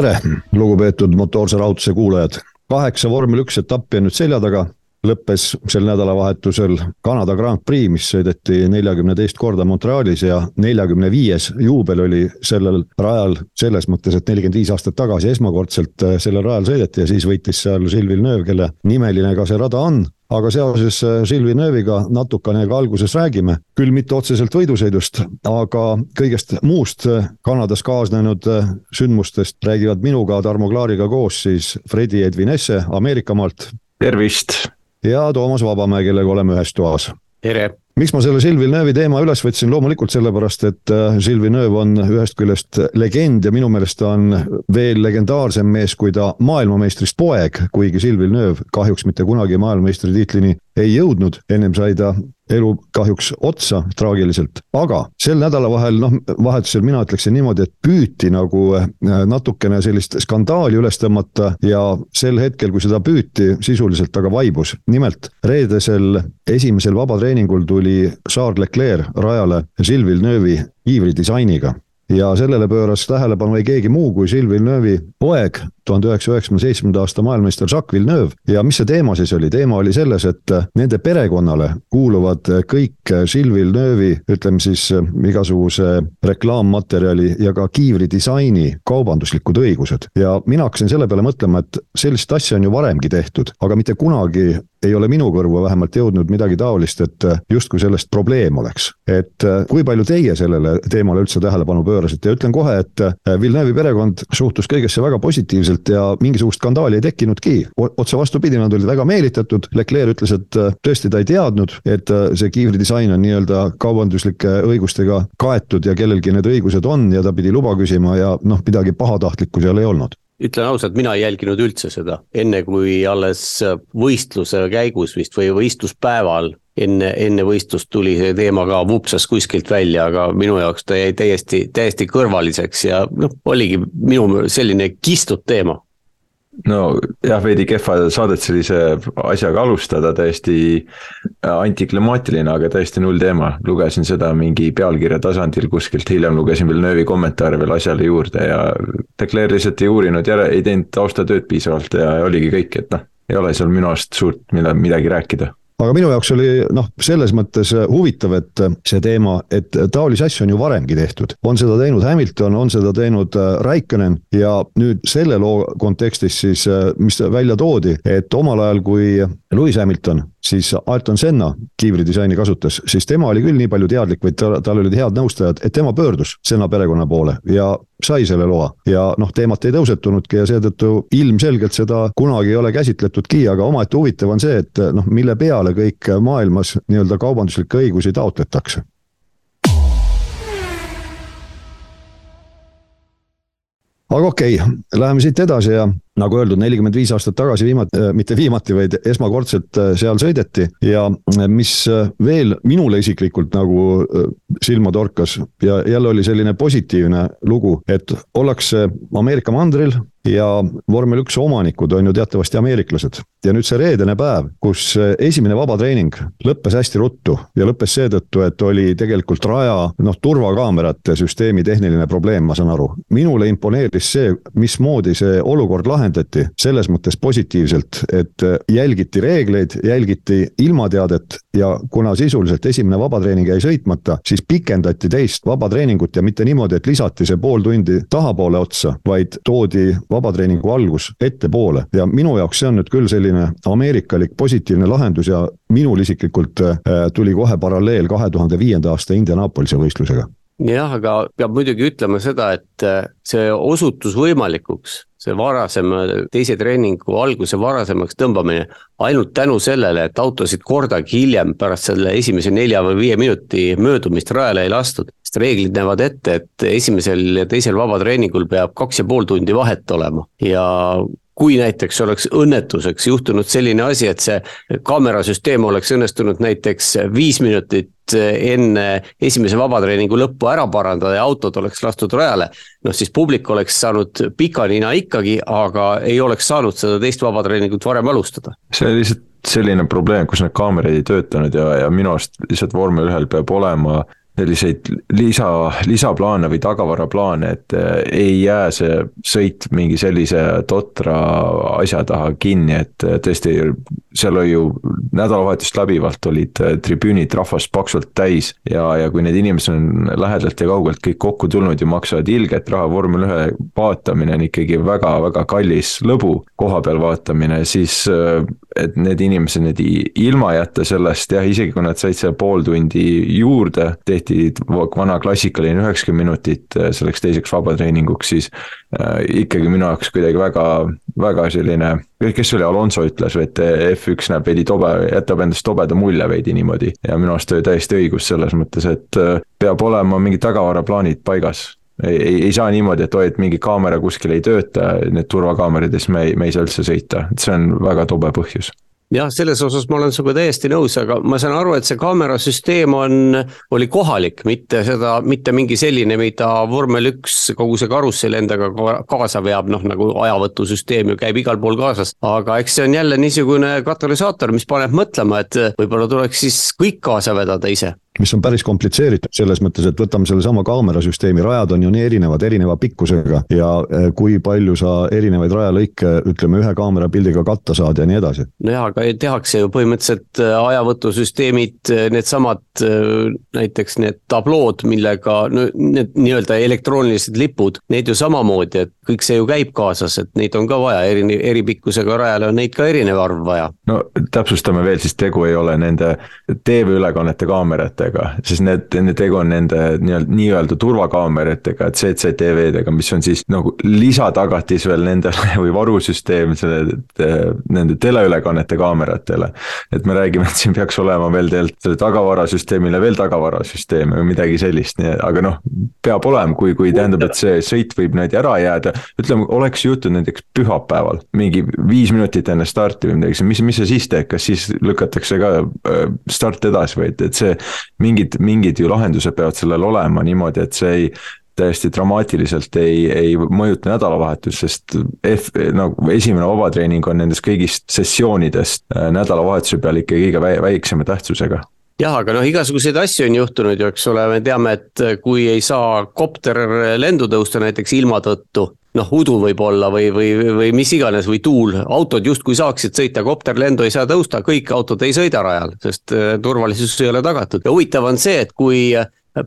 tere, lugupeetud motoorse rahutuse kuulajad. kaheksa vormel üks etappi on nüüd selja taga, lõppes sel nädalavahetusel Kanada Grand Prix, mis sõideti neljakümne teist korda Montrealis ja neljakümne viies juubel oli sellel rajal selles mõttes, et nelikümmend viis aastat tagasi esmakordselt äh, sellel rajal sõideti ja siis võitis seal Gilles Villeneuve, kelle nimeline ka see rada on aga seoses äh, Silvi Nööviga natukene ka alguses räägime, küll mitte otseselt võidusõidust, aga kõigest muust äh, Kanadas kaasnenud sündmustest räägivad minuga, Tarmo Klaariga koos siis Fredi Edvinesse Ameerikamaalt. tervist! Ja Toomas Vabamäe, kellega oleme ühes toas. tere! miks ma selle Villeneuve'i teema üles võtsin, loomulikult sellepärast, et äh, Villeneuve on ühest küljest legend ja minu meelest ta on veel legendaarsem mees kui ta maailmameistrist poeg, kuigi Villeneuve kahjuks mitte kunagi maailmameistritiitlini ei jõudnud, ennem sai ta elu kahjuks otsa traagiliselt, aga sel nädalavahetusel, noh, vahetusel mina ütleksin niimoodi, et püüti nagu äh, natukene sellist skandaali üles tõmmata ja sel hetkel, kui seda püüti, sisuliselt aga vaibus. nimelt reedesel esimesel vabatreeningul tuli Charles Leclerc rajale Gilles Villeneuve'i kiivridisainiga ja sellele pööras tähelepanu ei keegi muu kui Gilles Villeneuve'i poeg, tuhande üheksasaja üheksakümne seitsmenda aasta maailmameister Jacques Villeneuve. ja mis see teema siis oli, teema oli selles, et nende perekonnale kuuluvad kõik Gilles Villeneuve'i, ütleme siis igasuguse reklaammaterjali ja ka kiivridisaini kaubanduslikud õigused. ja mina hakkasin selle peale mõtlema, et sellist asja on ju varemgi tehtud, aga mitte kunagi ei ole minu kõrvu vähemalt jõudnud midagi taolist, et justkui sellest probleem oleks. et kui palju teie sellele teemale üldse tähelepanu pöörasite ja ütlen kohe, et Villeneuve'i perekond suhtus kõigesse väga positiivselt ja mingisugust skandaali ei tekkinudki. otse vastupidi, nad olid väga meelitatud, Leclerc ütles, et tõesti ta ei teadnud, et see kiivridisain on nii-öelda kaubanduslike õigustega kaetud ja kellelgi need õigused on ja ta pidi luba küsima ja noh, midagi pahatahtlikku seal ei olnud. Ütlen ausalt, mina ei jälginud üldse seda, enne kui alles võistluse käigus vist või võistluspäeval enne, enne võistlust tuli see teema ka vupsas kuskilt välja, aga minu jaoks ta jäi täiesti, täiesti kõrvaliseks ja noh, oligi minu selline kistud teema no jah, veidi kehva saadet sellise asjaga alustada, täiesti antiklimaatiline, aga täiesti null teema. lugesin seda mingi pealkirja tasandil kuskilt, hiljem lugesin veel nöövi kommentaare veel asjale juurde ja Declare lihtsalt ei uurinud järe, ei teinud taustatööd piisavalt ja oligi kõik, et noh, ei ole seal minu arust suurt, mille, midagi rääkida aga minu jaoks oli noh, selles mõttes huvitav, et see teema, et taolisi asju on ju varemgi tehtud. on seda teinud Hamilton, on seda teinud äh, Raikkonen ja nüüd selle loo kontekstis siis, äh, mis välja toodi, et omal ajal, kui Lewis Hamilton siis Ayrton Senna kiivridisaini kasutas, siis tema oli küll nii palju teadlik või tal, tal olid head nõustajad, et tema pöördus Senna perekonna poole ja sai selle loa. ja noh, teemat ei tõusetunudki ja seetõttu ilmselgelt seda kunagi ei ole käsitletudki, aga omaette huvitav on see, et noh, mille peale kõik maailmas nii-öelda kaubanduslikke õigusi taotletakse. Aga okei okay,, läheme siit edasi ja nagu öeldud, nelikümmend viis aastat tagasi viimati, äh, mitte viimati, vaid esmakordselt äh, seal sõideti ja äh, mis veel minule isiklikult nagu silma torkas ja jälle oli selline positiivne lugu, et ollakse Ameerika mandril ja vormel üks omanikud on ju teatavasti ameeriklased. ja nüüd see reedene päev, kus esimene vabatreening lõppes hästi ruttu ja lõppes seetõttu, et oli tegelikult raja noh, turvakaamerate süsteemi tehniline probleem, ma saan aru. minule imponeeris see, mismoodi see olukord lahendati, selles mõttes positiivselt, et jälgiti reegleid, jälgiti ilmateadet ja kuna sisuliselt esimene vabatreening jäi sõitmata, siis pikendati teist vabatreeningut ja mitte niimoodi, et lisati see pool tundi tahapoole otsa, vaid toodi vabatreeningu algus ettepoole. Ja minu jaoks see on nüüd küll selline ameerikalik positiivne lahendus ja minul isiklikult äh, tuli kohe paralleel kahe tuhande viienda aasta Indianapolise võistlusega. Jah, aga peab muidugi ütlema seda, et äh, see osutus võimalikuks, see varasem, teise treeningu alguse varasemaks tõmbamine. ainult tänu sellele, et autosid kordagi hiljem pärast selle esimese nelja või viie minuti möödumist rajale ei lastud. sest reeglid näevad ette, et esimesel ja teisel vabatreeningul peab kaks ja pool tundi vahet olema ja kui näiteks oleks õnnetuseks juhtunud selline asi, et see kaamerasüsteem oleks õnnestunud näiteks viis minutit enne esimese vabatreeningu lõppu ära parandada ja autod oleks lastud rajale. noh, siis publik oleks saanud pika nina ikkagi, aga ei oleks saanud seda teist vabatreeningut varem alustada. see oli lihtsalt selline probleem, kus need kaamerad ei töötanud ja, ja minu arust lihtsalt vormel ühel peab olema selliseid lisa, lisaplaane või tagavaraplaane, et ei jää see sõit mingi sellise totra asja taha kinni, et tõesti, seal oli ju nädalavahetust läbivalt olid tribüünid rahvast paksult täis ja, ja kui need inimesed on lähedalt ja kaugelt kõik kokku tulnud ja maksavad ilget raha, vormel ühe vaatamine on ikkagi väga-väga kallis lõbu koha peal vaatamine, siis et need inimesed nüüd ilma jätta sellest jah, isegi kui nad said seal pool tundi juurde, tehti vana klassikaline üheksakümmend minutit selleks teiseks vabatreeninguks, siis äh, ikkagi minu jaoks kuidagi väga, väga selline, kes see oli, Alonso ütles, et F1 näeb veidi tobe, jätab endast tobeda mulje veidi niimoodi. Ja minu arust oli täiesti õigus selles mõttes, et äh, peab olema mingid tagavaraplaanid paigas. Ei, ei, ei saa niimoodi, et oi, et mingi kaamera kuskil ei tööta, need turvakaamerad ja siis me ei, me ei saa üldse sõita, et see on väga tobe põhjus jah, selles osas ma olen sinuga täiesti nõus, aga ma saan aru, et see kaamerasüsteem on, oli kohalik, mitte seda, mitte mingi selline, mida vormel üks, kogu see karussell endaga kaasa veab, noh nagu ajavõtusüsteem ju käib igal pool kaasas. aga eks see on jälle niisugune katalüsaator, mis paneb mõtlema, et võib-olla tuleks siis kõik kaasa vedada ise mis on päris komplitseeritud selles mõttes, et võtame sellesama kaamerasüsteemi, rajad on ju nii erinevad, erineva pikkusega ja eh, kui palju sa erinevaid rajalõike, ütleme ühe kaamerapildiga katta saad ja nii edasi. nojah, aga tehakse ju põhimõtteliselt eh, ajavõtusüsteemid, eh, needsamad näiteks need tablood, millega no need nii-öelda elektroonilised lipud, neid ju samamoodi, et kõik see ju käib kaasas, et neid on ka vaja, eri, eri pikkusega rajale on neid ka erinev arv vaja. no täpsustame veel, siis tegu ei ole nende TV-ülekannete kaameratega kaameratega, siis need, nende tegu on nende nii-öelda, nii-öelda turvakaameratega, CCTV-dega, mis on siis nagu lisatagatis veel nendele või varusüsteem selle, nende teleülekannete kaameratele. et me räägime, et siin peaks olema veel tegelikult selle tagavarasüsteemile veel tagavarasüsteem või midagi sellist, nii aga noh, peab olema, kui, kui tähendab, et see sõit võib niimoodi ära jääda. ütleme, oleks juhtunud näiteks pühapäeval, mingi viis minutit enne starti või midagi, mis, mis sa siis teed, kas siis lükatakse ka äh, start edasi või et, et see mingid, mingid ju lahendused peavad sellel olema niimoodi, et see ei täiesti dramaatiliselt ei, ei mõjuta nädalavahetust, sest F, nagu esimene vabatreening on nendest kõigist sessioonidest äh, nädalavahetuse peal ikka kõige väiksema tähtsusega. Jah, aga noh, igasuguseid asju on juhtunud ju, eks ole, me teame, et kui ei saa kopter lendu tõusta näiteks ilma tõttu noh, udu võib olla või, või, või mis iganes või tuul, autod justkui saaksid sõita, kopterlendu ei saa tõusta, kõik autod ei sõida rajal, sest äh, turvalisus ei ole tagatud. Ja huvitav on see, et kui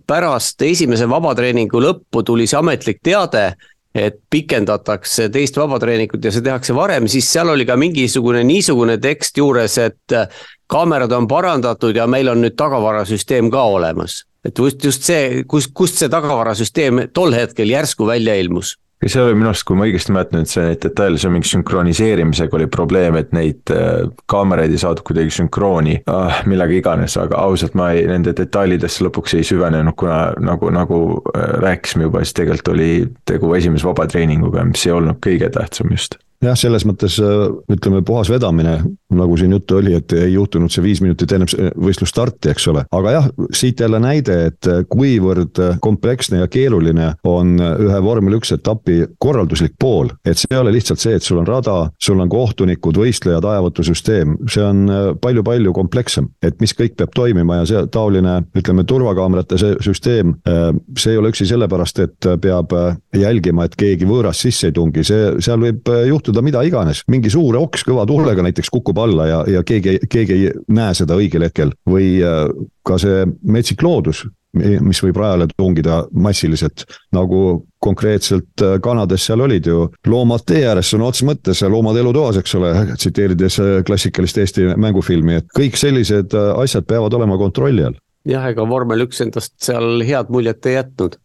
pärast esimese vabatreeningu lõppu tuli see ametlik teade, et pikendatakse teist vabatreeningut ja see tehakse varem, siis seal oli ka mingisugune niisugune tekst juures, et äh, kaamerad on parandatud ja meil on nüüd tagavarasüsteem ka olemas. et just, just see, kust, kust see tagavarasüsteem tol hetkel järsku välja ilmus ja see oli minu arust, kui ma õigesti mäletan, et see see mingi sünkroniseerimisega oli probleem, et neid äh, kaameraid ei saadud kuidagi sünkrooni ah,, millega iganes, aga ausalt ma ei, nende detailidesse lõpuks ei süvenenud, kuna nagu, nagu äh, rääkisime juba, siis tegelikult oli tegu esimese vabatreeninguga, mis ei olnud kõige tähtsam just jah, selles mõttes äh, ütleme, puhas vedamine, nagu siin juttu oli, et ei juhtunud see viis minutit ennem võistlusstarti, eks ole. aga jah, siit jälle näide, et äh, kuivõrd äh, kompleksne ja keeruline on ühe vormel üks etapi korralduslik pool. et see ei ole lihtsalt see, et sul on rada, sul on kohtunikud, võistlejad, ajavõtusüsteem, see on palju-palju komplekssem. et mis kõik peab toimima ja see taoline, ütleme, turvakaamerate see süsteem, see ei ole üksi sellepärast, et peab jälgima, et keegi võõras sisse ei tungi, see, seal võib juhtuda juhtuda mida iganes, mingi suur oks kõva tuulega näiteks kukub alla ja, ja keegi, keegi ei näe seda õigel hetkel. Või äh, ka see metsik loodus, mis võib rajale tungida massiliselt, nagu konkreetselt äh, Kanades seal olid ju. Loomad tee ääres sõna otseses mõttes, loomad elutoas, eks ole, tsiteerides äh, klassikalist Eesti mängufilmi, et kõik sellised asjad peavad olema kontrolli all. jah, ega vormel üks endast seal head muljet ei jätnud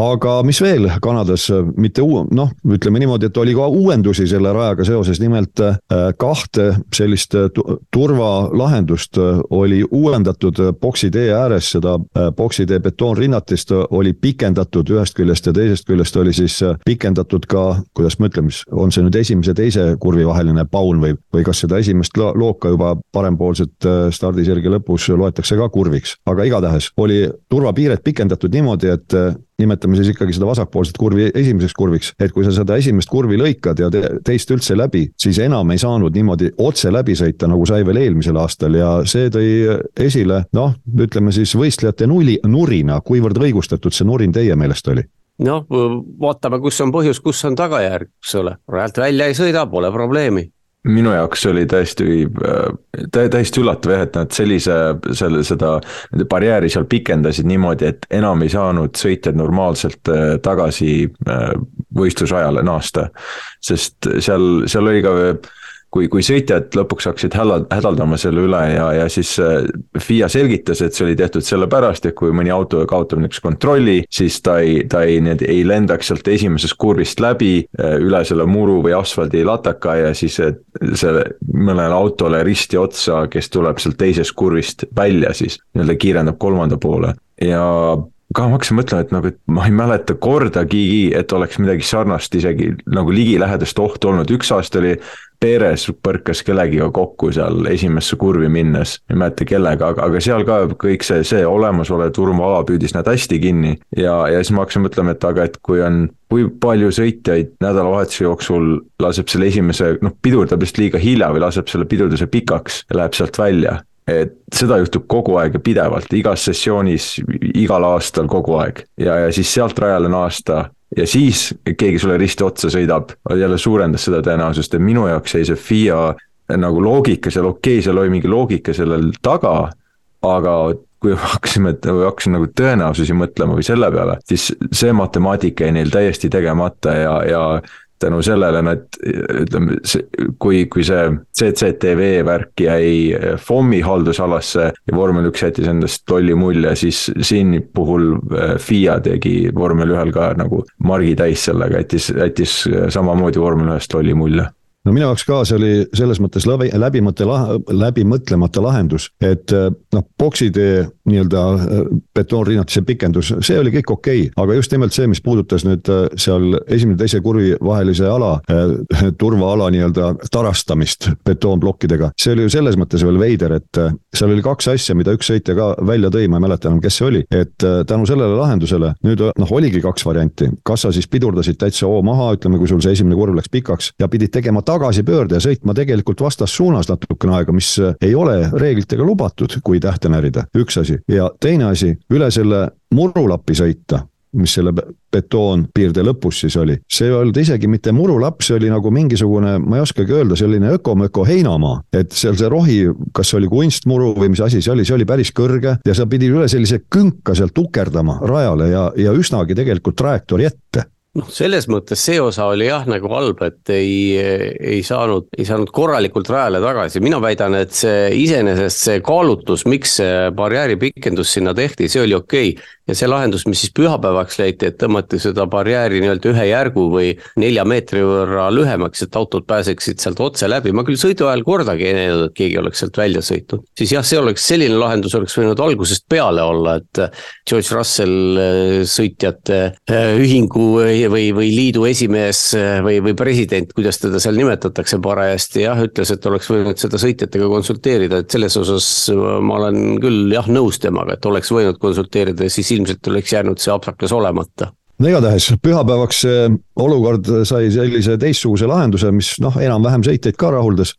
aga mis veel Kanadas, mitte uu-, noh, ütleme niimoodi, et oli ka uuendusi selle rajaga seoses, nimelt äh, kahte sellist äh, turvalahendust äh, oli uuendatud boksi tee ääres, seda boksi tee betoonrinnatist oli pikendatud. Ühest küljest ja teisest küljest oli siis pikendatud ka, kuidas ma ütlen, mis on see nüüd esimese, teise kurvi vaheline paun või, või kas seda esimest looka juba parempoolset stardisirge lõpus loetakse ka kurviks, aga igatahes oli turvapiiret pikendatud niimoodi, et nimetame siis ikkagi seda vasakpoolset kurvi esimeseks kurviks, et kui sa seda esimest kurvi lõikad ja teist üldse läbi, siis enam ei saanud niimoodi otse läbi sõita, nagu sai veel eelmisel aastal. Ja see tõi esile noh, ütleme siis võistlejate nuli, nurina, kuivõrd õigustatud see nurin teie meelest oli? noh, vaatame, kus on põhjus, kus on tagajärg, eks ole, rajalt välja ei sõida, pole probleemi minu jaoks oli täiesti tä,, täiesti üllatav jah, et nad sellise, selle, seda, nende barjääri seal pikendasid niimoodi, et enam ei saanud sõitjad normaalselt äh, tagasi äh, võistlusrajale naasta. sest seal, seal oli ka kui, kui sõitjad lõpuks hakkasid häla, hädaldama selle üle ja, ja siis äh, FIA selgitas, et see oli tehtud sellepärast, et kui mõni auto kaotab näiteks kontrolli, siis ta ei, ta ei, need ei lendaks sealt esimesest kurvist läbi äh, üle selle muru või asfaldilataka ja siis selle mõnele autole risti otsa, kes tuleb sealt teisest kurvist välja siis nii-öelda kiirendab kolmanda poole. Ja ka ma hakkasin mõtlema, et nagu, et ma ei mäleta kordagi, et oleks midagi sarnast isegi nagu ligilähedast ohtu olnud, üks aasta oli Perez põrkas kellegiga kokku seal esimesse kurvi minnes, ei mäleta kellega, aga, aga seal ka kõik see, see olemasolev turvaala püüdis nad hästi kinni. ja, ja siis ma hakkasin mõtlema, et aga, et kui on, kui palju sõitjaid nädalavahetuse jooksul laseb selle esimese, noh, pidurdab just liiga hilja või laseb selle pidurduse pikaks ja läheb sealt välja et seda juhtub kogu aeg ja pidevalt, igas sessioonis, igal aastal kogu aeg. Ja, ja siis sealt rajale naasta ja siis keegi sulle risti otsa sõidab, jälle suurendas seda tõenäosust, et minu jaoks jäi see FIA nagu loogika seal, okei okay,, seal oli mingi loogika sellel taga, aga kui hakkasime, hakkasin nagu tõenäosusi mõtlema või selle peale, siis see matemaatika jäi neil täiesti tegemata ja, ja tänu sellele nad ütleme, kui, kui see CCTV värk jäi FOM-i haldusalasse ja vormel üks jättis endast lolli mulje, siis siin puhul äh, FIA tegi vormel ühel ka nagu margi täis sellega, jättis, jättis samamoodi vormel ühest lolli mulje no minu jaoks ka see oli selles mõttes läbi, läbimõte, läbimõtlemata lahendus, et äh, noh, boksitee nii-öelda äh, betoonrinnatise pikendus, see oli kõik okei okay., aga just nimelt see, mis puudutas nüüd äh, seal esimene, teise kurvi vahelise ala turvaala nii-öelda tarastamist betoonplokkidega. see oli ju selles mõttes veel veider, et seal oli kaks asja, mida üks sõitja ka välja tõi, ma ei mäleta enam, kes see oli, et tänu sellele lahendusele nüüd noh, oligi kaks varianti, kas sa siis pidurdasid täitsa hoo maha, ütleme, kui sul see esimene kurv läks pikaks ja pidid tegema tagasipöörde ja sõitma tegelikult vastassuunas natukene aega, mis ei ole reeglitega lubatud, kui tähte närida, üks asi. ja teine asi, üle selle murulapi sõita mis selle betoonpiirde lõpus siis oli, see ei olnud isegi mitte murulapp, see oli nagu mingisugune, ma ei oskagi öelda, selline ökomöko heinamaa. et seal see rohi, kas see oli kunstmuru või mis asi see oli, see oli päris kõrge ja sa pidid üle sellise künka sealt tukerdama rajale ja, ja üsnagi tegelikult trajektoori ette noh, selles mõttes see osa oli jah nagu halb, et ei, ei saanud, ei saanud korralikult rajale tagasi, mina väidan, et see iseenesest see kaalutlus, miks see barjääri pikendus sinna tehti, see oli okei. okay ja see lahendus, mis siis pühapäevaks leiti, et tõmmati seda barjääri nii-öelda ühe järgu või nelja meetri võrra lühemaks, et autod pääseksid sealt otse läbi, ma küll sõidu ajal kordagi ei näinud, et keegi oleks sealt välja sõitnud. siis jah, see oleks, selline lahendus oleks võinud algusest peale olla, et George Russell äh, sõitjate äh, ühingu või, või, liidu esimees äh, või, või president, kuidas teda seal nimetatakse parajasti, jah, ütles, et oleks võinud seda sõitjatega konsulteerida, et selles osas ma olen küll jah nõus temaga, et oleks võinud konsulteerida ja siis ilmselt oleks jäänud see apsakas olemata no igatahes pühapäevaks see olukord sai sellise teistsuguse lahenduse, mis noh, enam-vähem sõitjaid ka rahuldas.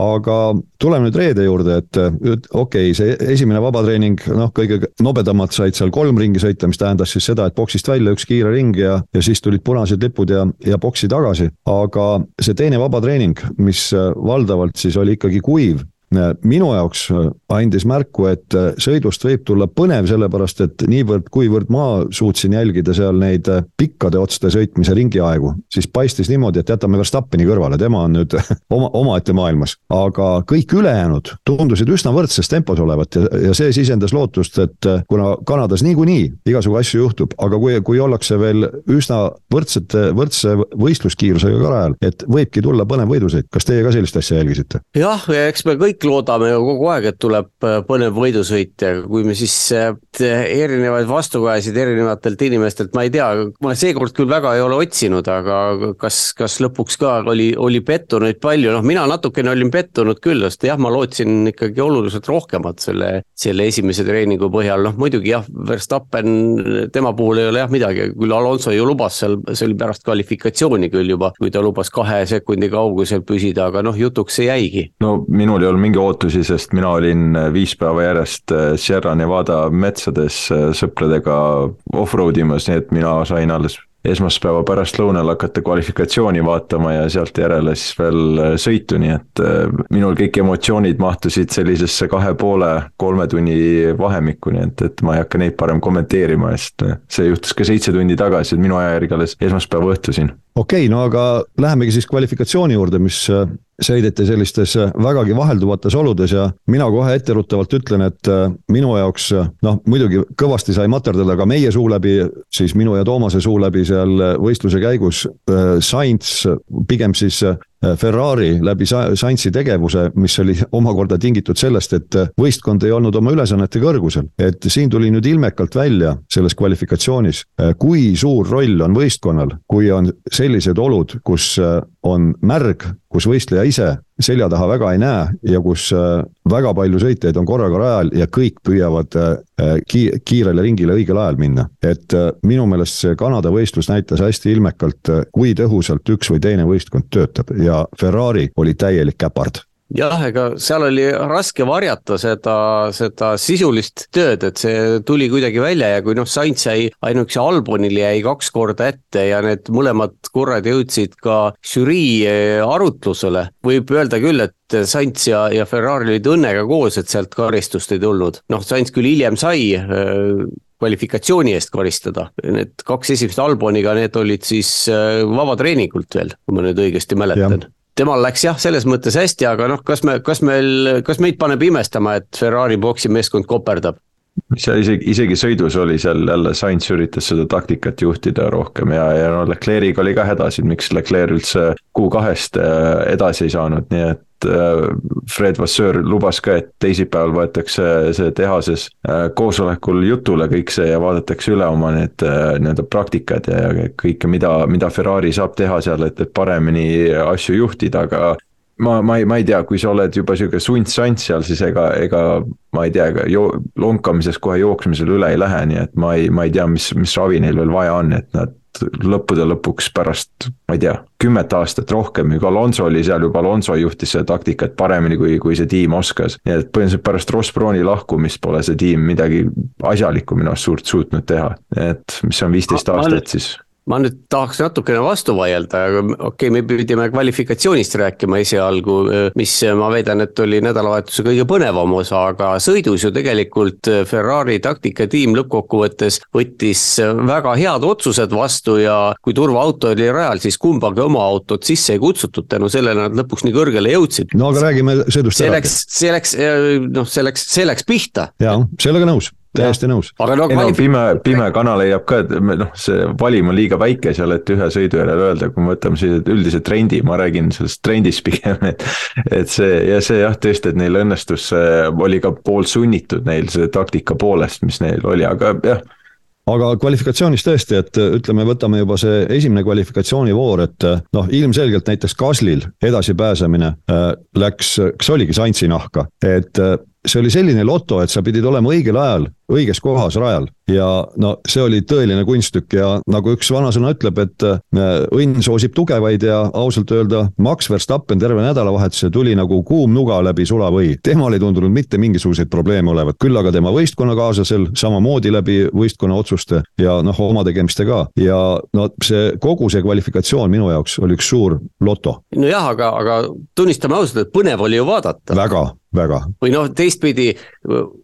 aga tuleme nüüd reede juurde, et okei okay,, see esimene vabatreening, noh, kõige nobedamalt said seal kolm ringi sõita, mis tähendas siis seda, et boksist välja üks kiire ring ja, ja siis tulid punased lipud ja, ja boksi tagasi. aga see teine vabatreening, mis valdavalt siis oli ikkagi kuiv minu jaoks äh, andis märku, et äh, sõidust võib tulla põnev, sellepärast et niivõrd-kuivõrd ma suutsin jälgida seal neid äh, pikkade otste sõitmise ringiaegu, siis paistis niimoodi, et jätame Verstappeni kõrvale, tema on nüüd oma, omaette maailmas. aga kõik ülejäänud tundusid üsna võrdses tempos olevat ja, ja see sisendas lootust, et kuna Kanadas niikuinii igasugu asju juhtub, aga kui, kui ollakse veel üsna võrdsete, võrdse võistluskiirusega ka rajal, et võibki tulla põnev võidusõit, kas teie ka sellist asja jälgisite? jah, ja eks me kõik kõik loodame ju kogu aeg, et tuleb äh, põnev võidusõit ja kui me siis äh, erinevaid vastukajasid erinevatelt inimestelt, ma ei tea, ma seekord küll väga ei ole otsinud, aga kas, kas lõpuks ka oli, oli pettunuid palju, noh, mina natukene olin pettunud küll, sest jah, ma lootsin ikkagi oluliselt rohkemat selle, selle esimese treeningu põhjal, noh muidugi jah, Verstappen, tema puhul ei ole jah midagi, küll Alonso ju lubas seal, see oli pärast kvalifikatsiooni küll juba, kui ta lubas kahe sekundi kaugusel püsida, aga noh, jutuks see jäigi. no minul ei olnud mingi ootusi, sest mina olin viis päeva järjest äh, Sierra Nevada metsades äh, sõpradega off-road imas, nii et mina sain alles esmaspäeva pärastlõunal hakata kvalifikatsiooni vaatama ja sealt järele siis veel äh, sõitu, nii et minul kõik emotsioonid mahtusid sellisesse kahe poole, kolme tunni vahemikku, nii et, et ma ei hakka neid parem kommenteerima, sest see juhtus ka seitse tundi tagasi, et minu aja järgi alles esmaspäeva õhtu siin. okei okay,, no aga lähemegi siis kvalifikatsiooni juurde, mis sõideti sellistes äh, vägagi vahelduvates oludes ja mina kohe etteruttavalt ütlen, et äh, minu jaoks äh, noh, muidugi kõvasti sai materdada ka meie suu läbi, siis minu ja Toomase suu läbi seal võistluse käigus. Sainz pigem siis Ferrari läbi Sainzi tegevuse, mis oli omakorda tingitud sellest, et võistkond ei olnud oma ülesannete kõrgusel. et siin tuli nüüd ilmekalt välja selles kvalifikatsioonis, kui suur roll on võistkonnal, kui on sellised olud, kus on märg, kus võistleja ise selja taha väga ei näe ja kus äh, väga palju sõitjaid on korraga rajal ja kõik püüavad äh, ki-, kiirele ringile õigel ajal minna. et äh, minu meelest see Kanada võistlus näitas hästi ilmekalt, kui tõhusalt üks või teine võistkond töötab ja Ferrari oli täielik käpard jah, ega seal oli raske varjata seda, seda sisulist tööd, et see tuli kuidagi välja ja kui noh, Sainz jäi ainuüksi Albonile jäi kaks korda ette ja need mõlemad korrad jõudsid ka žürii eh, arutlusele. võib öelda küll, et Sainz ja, ja Ferrari olid õnnega koos, et sealt karistust ei tulnud. noh, Sainz küll hiljem sai eh, kvalifikatsiooni eest karistada, need kaks esimest Alboniga, need olid siis eh, vabatreeningult veel, kui ma nüüd õigesti mäletan temal läks jah, selles mõttes hästi, aga noh, kas me, kas meil, kas meid paneb imestama, et Ferrari boksimeeskond koperdab? seal isegi, isegi sõidus oli seal jälle Sainz üritas seda taktikat juhtida rohkem ja, ja no Leclerc'iga oli ka hädasid, miks Leclerc üldse Q2-st äh, edasi ei saanud, nii et Fred Vasseur lubas ka, et teisipäeval võetakse see tehases äh, koosolekul jutule kõik see ja vaadatakse üle oma need äh, nii-öelda praktikad ja kõike, mida, mida Ferrari saab teha seal, et, et paremini asju juhtida, aga ma, ma ei, ma ei tea, kui sa oled juba sihuke sund-sant seal, siis ega, ega ma ei tea, ega jo-, lonkamises kohe jooksmisel üle ei lähe, nii et ma ei, ma ei tea, mis, mis ravi neil veel vaja on, et nad lõppude lõpuks pärast, ma ei tea, kümmet aastat rohkem, kui Alonso oli seal juba, Alonso juhtis seda taktikat paremini, kui, kui see tiim oskas. nii et põhimõtteliselt pärast Ross Browni lahkumist pole see tiim midagi asjalikku minu arust suurt suutnud teha, et mis on viisteist aastat siis ma nüüd tahaks natukene vastu vaielda, aga okei okay,, me pidime kvalifikatsioonist rääkima esialgu, mis ma väidan, et oli nädalavahetuse kõige põnevam osa, aga sõidus ju tegelikult Ferrari taktikatiim lõppkokkuvõttes võttis väga head otsused vastu ja kui turvaauto oli rajal, siis kumbagi oma autot sisse ei kutsutud, tänu sellele nad lõpuks nii kõrgele jõudsid. no aga räägime sõidust ära. see läks, see läks, noh, see läks, see läks pihta. jaa, sellega nõus täiesti nõus. aga no, no pime, pime kana leiab ka, et noh, see valim on liiga väike seal, et ühe sõidu järel öelda, kui me võtame sellise üldise trendi, ma räägin sellest trendist pigem, et. et see ja see jah, tõesti, et neil õnnestus, oli ka poolsunnitud neil see taktika poolest, mis neil oli, aga jah aga kvalifikatsioonis tõesti, et ütleme, võtame juba see esimene kvalifikatsioonivoor, et noh, ilmselgelt näiteks Kaslil edasipääsemine äh, läks, kas oligi Saintsi nahka, et äh, see oli selline loto, et sa pidid olema õigel ajal õiges kohas rajal ja no see oli tõeline kunsttükk ja nagu üks vanasõna ütleb, et äh, õnn soosib tugevaid ja ausalt öelda Max Verstappen terve nädalavahetuse tuli nagu kuum nuga läbi sulavõi. temal ei tundunud mitte mingisuguseid probleeme olevat, küll aga tema võistkonnakaaslasel samamoodi läbi võistkonna otsuste ja noh, oma tegemiste ka ja no see kogu see kvalifikatsioon minu jaoks oli üks suur loto. nojah, aga, aga tunnistame ausalt, et põnev oli ju vaadata. väga väga. või noh, teistpidi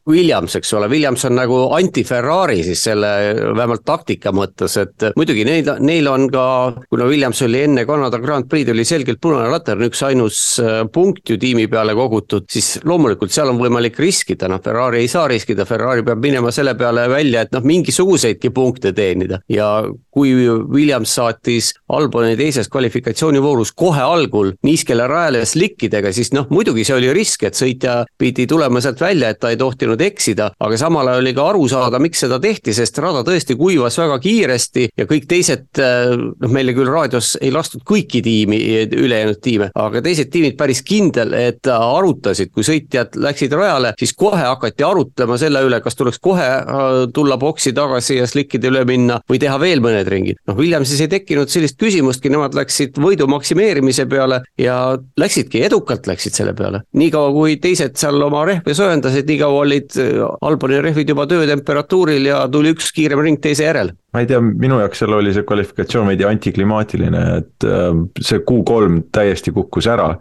Williams, eks ole, Williams on nagu anti-Ferrari siis selle vähemalt taktika mõttes, et muidugi neil, neil on ka, kuna Williams oli enne Kanada Grand Prix'd oli selgelt punane latern, üksainus äh, punkt ju tiimi peale kogutud, siis loomulikult seal on võimalik riskida, noh Ferrari ei saa riskida, Ferrari peab minema selle peale välja, et noh, mingisuguseidki punkte teenida. Ja kui Williams saatis Alboni teises kvalifikatsioonivoorus kohe algul niiskele rajale slikkidega, siis noh, muidugi see oli risk, et sõitja pidi tulema sealt välja, et ta ei tohtinud eksida, aga samal ajal oli ka aru saada, miks seda tehti, sest rada tõesti kuivas väga kiiresti ja kõik teised, noh, meile küll raadios ei lastud kõiki tiimi, ülejäänud tiime, aga teised tiimid päris kindel, et arutasid, kui sõitjad läksid rajale, siis kohe hakati arutlema selle üle, kas tuleks kohe äh, tulla boksi tagasi ja slikkide üle minna või teha veel mõned ringid. noh, Williamsis ei tekkinud sellist küsimustki, nemad läksid võidu maksimeerimise peale ja läksidki, edukalt läksid selle peale. niikaua kui teised seal oma rehve soojendasid, niikaua olid äh, Alboni rehvid juba töötemperatuuril ja tuli üks kiirem ring teise järel ma ei tea, minu jaoks seal oli see kvalifikatsioon veidi antiklimaatiline, et äh, see Q3 täiesti kukkus ära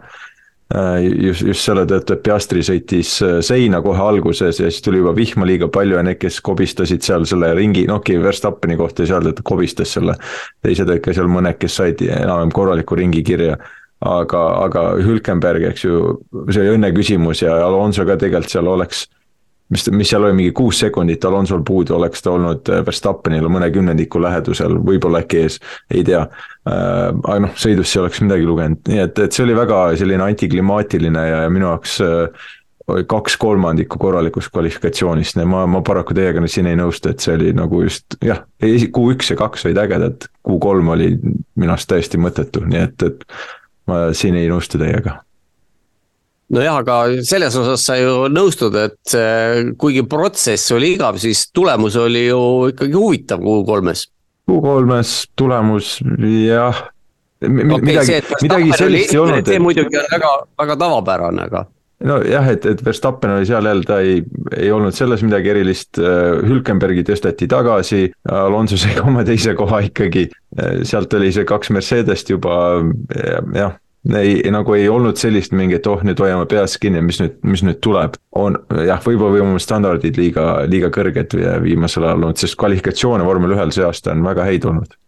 Äh, just, just selle tõttu, et Piastri sõitis äh, seina kohe alguses ja siis tuli juba vihma liiga palju ja need, kes kobistasid seal selle ringi, noh Verstappeni kohta ei saa öelda, et ta kobistas selle. teised olid ka seal mõned, kes said enam-vähem korraliku ringi kirja. aga, aga Hülkenberg, eks ju, see oli õnne küsimus ja Alonso ka tegelikult seal oleks mis, mis seal oli, mingi kuus sekundit Alonsol puudu, oleks ta olnud äh, Verstappenile mõne kümnendiku lähedusel, võib-olla äkki ees, ei tea. Äh,. aga noh, sõidus ei oleks midagi lugenud, nii et, et see oli väga selline antiklimaatiline ja, ja minu jaoks äh, kaks kolmandikku korralikust kvalifikatsioonist, ma, ma paraku teiega nüüd siin ei nõustu, et see oli nagu just jah, Q1 ja kaks olid ägedad, Q3 oli minu arust täiesti mõttetu, nii et, et ma siin ei nõustu teiega nojah, aga selles osas sa ju nõustud, et kuigi protsess oli igav, siis tulemus oli ju ikkagi huvitav Q3-s. Q3-s tulemus jah okay, midagi, midagi sellist ei olnud. see muidugi on väga, väga tavapärane, aga nojah, et, et Verstappen oli seal jälle, ta ei, ei olnud selles midagi erilist, Hülkenbergi tõsteti tagasi, Alonso sai oma teise koha ikkagi, sealt oli see kaks Mercedest juba jah ei, nagu ei olnud sellist mingit, oh nüüd hoiame peas kinni, mis nüüd, mis nüüd tuleb. on jah, võib-olla või oma standardid liiga, liiga kõrged viimasel ajal olnud, sest kvalifikatsioone vormel ühel see aasta on väga häid olnud.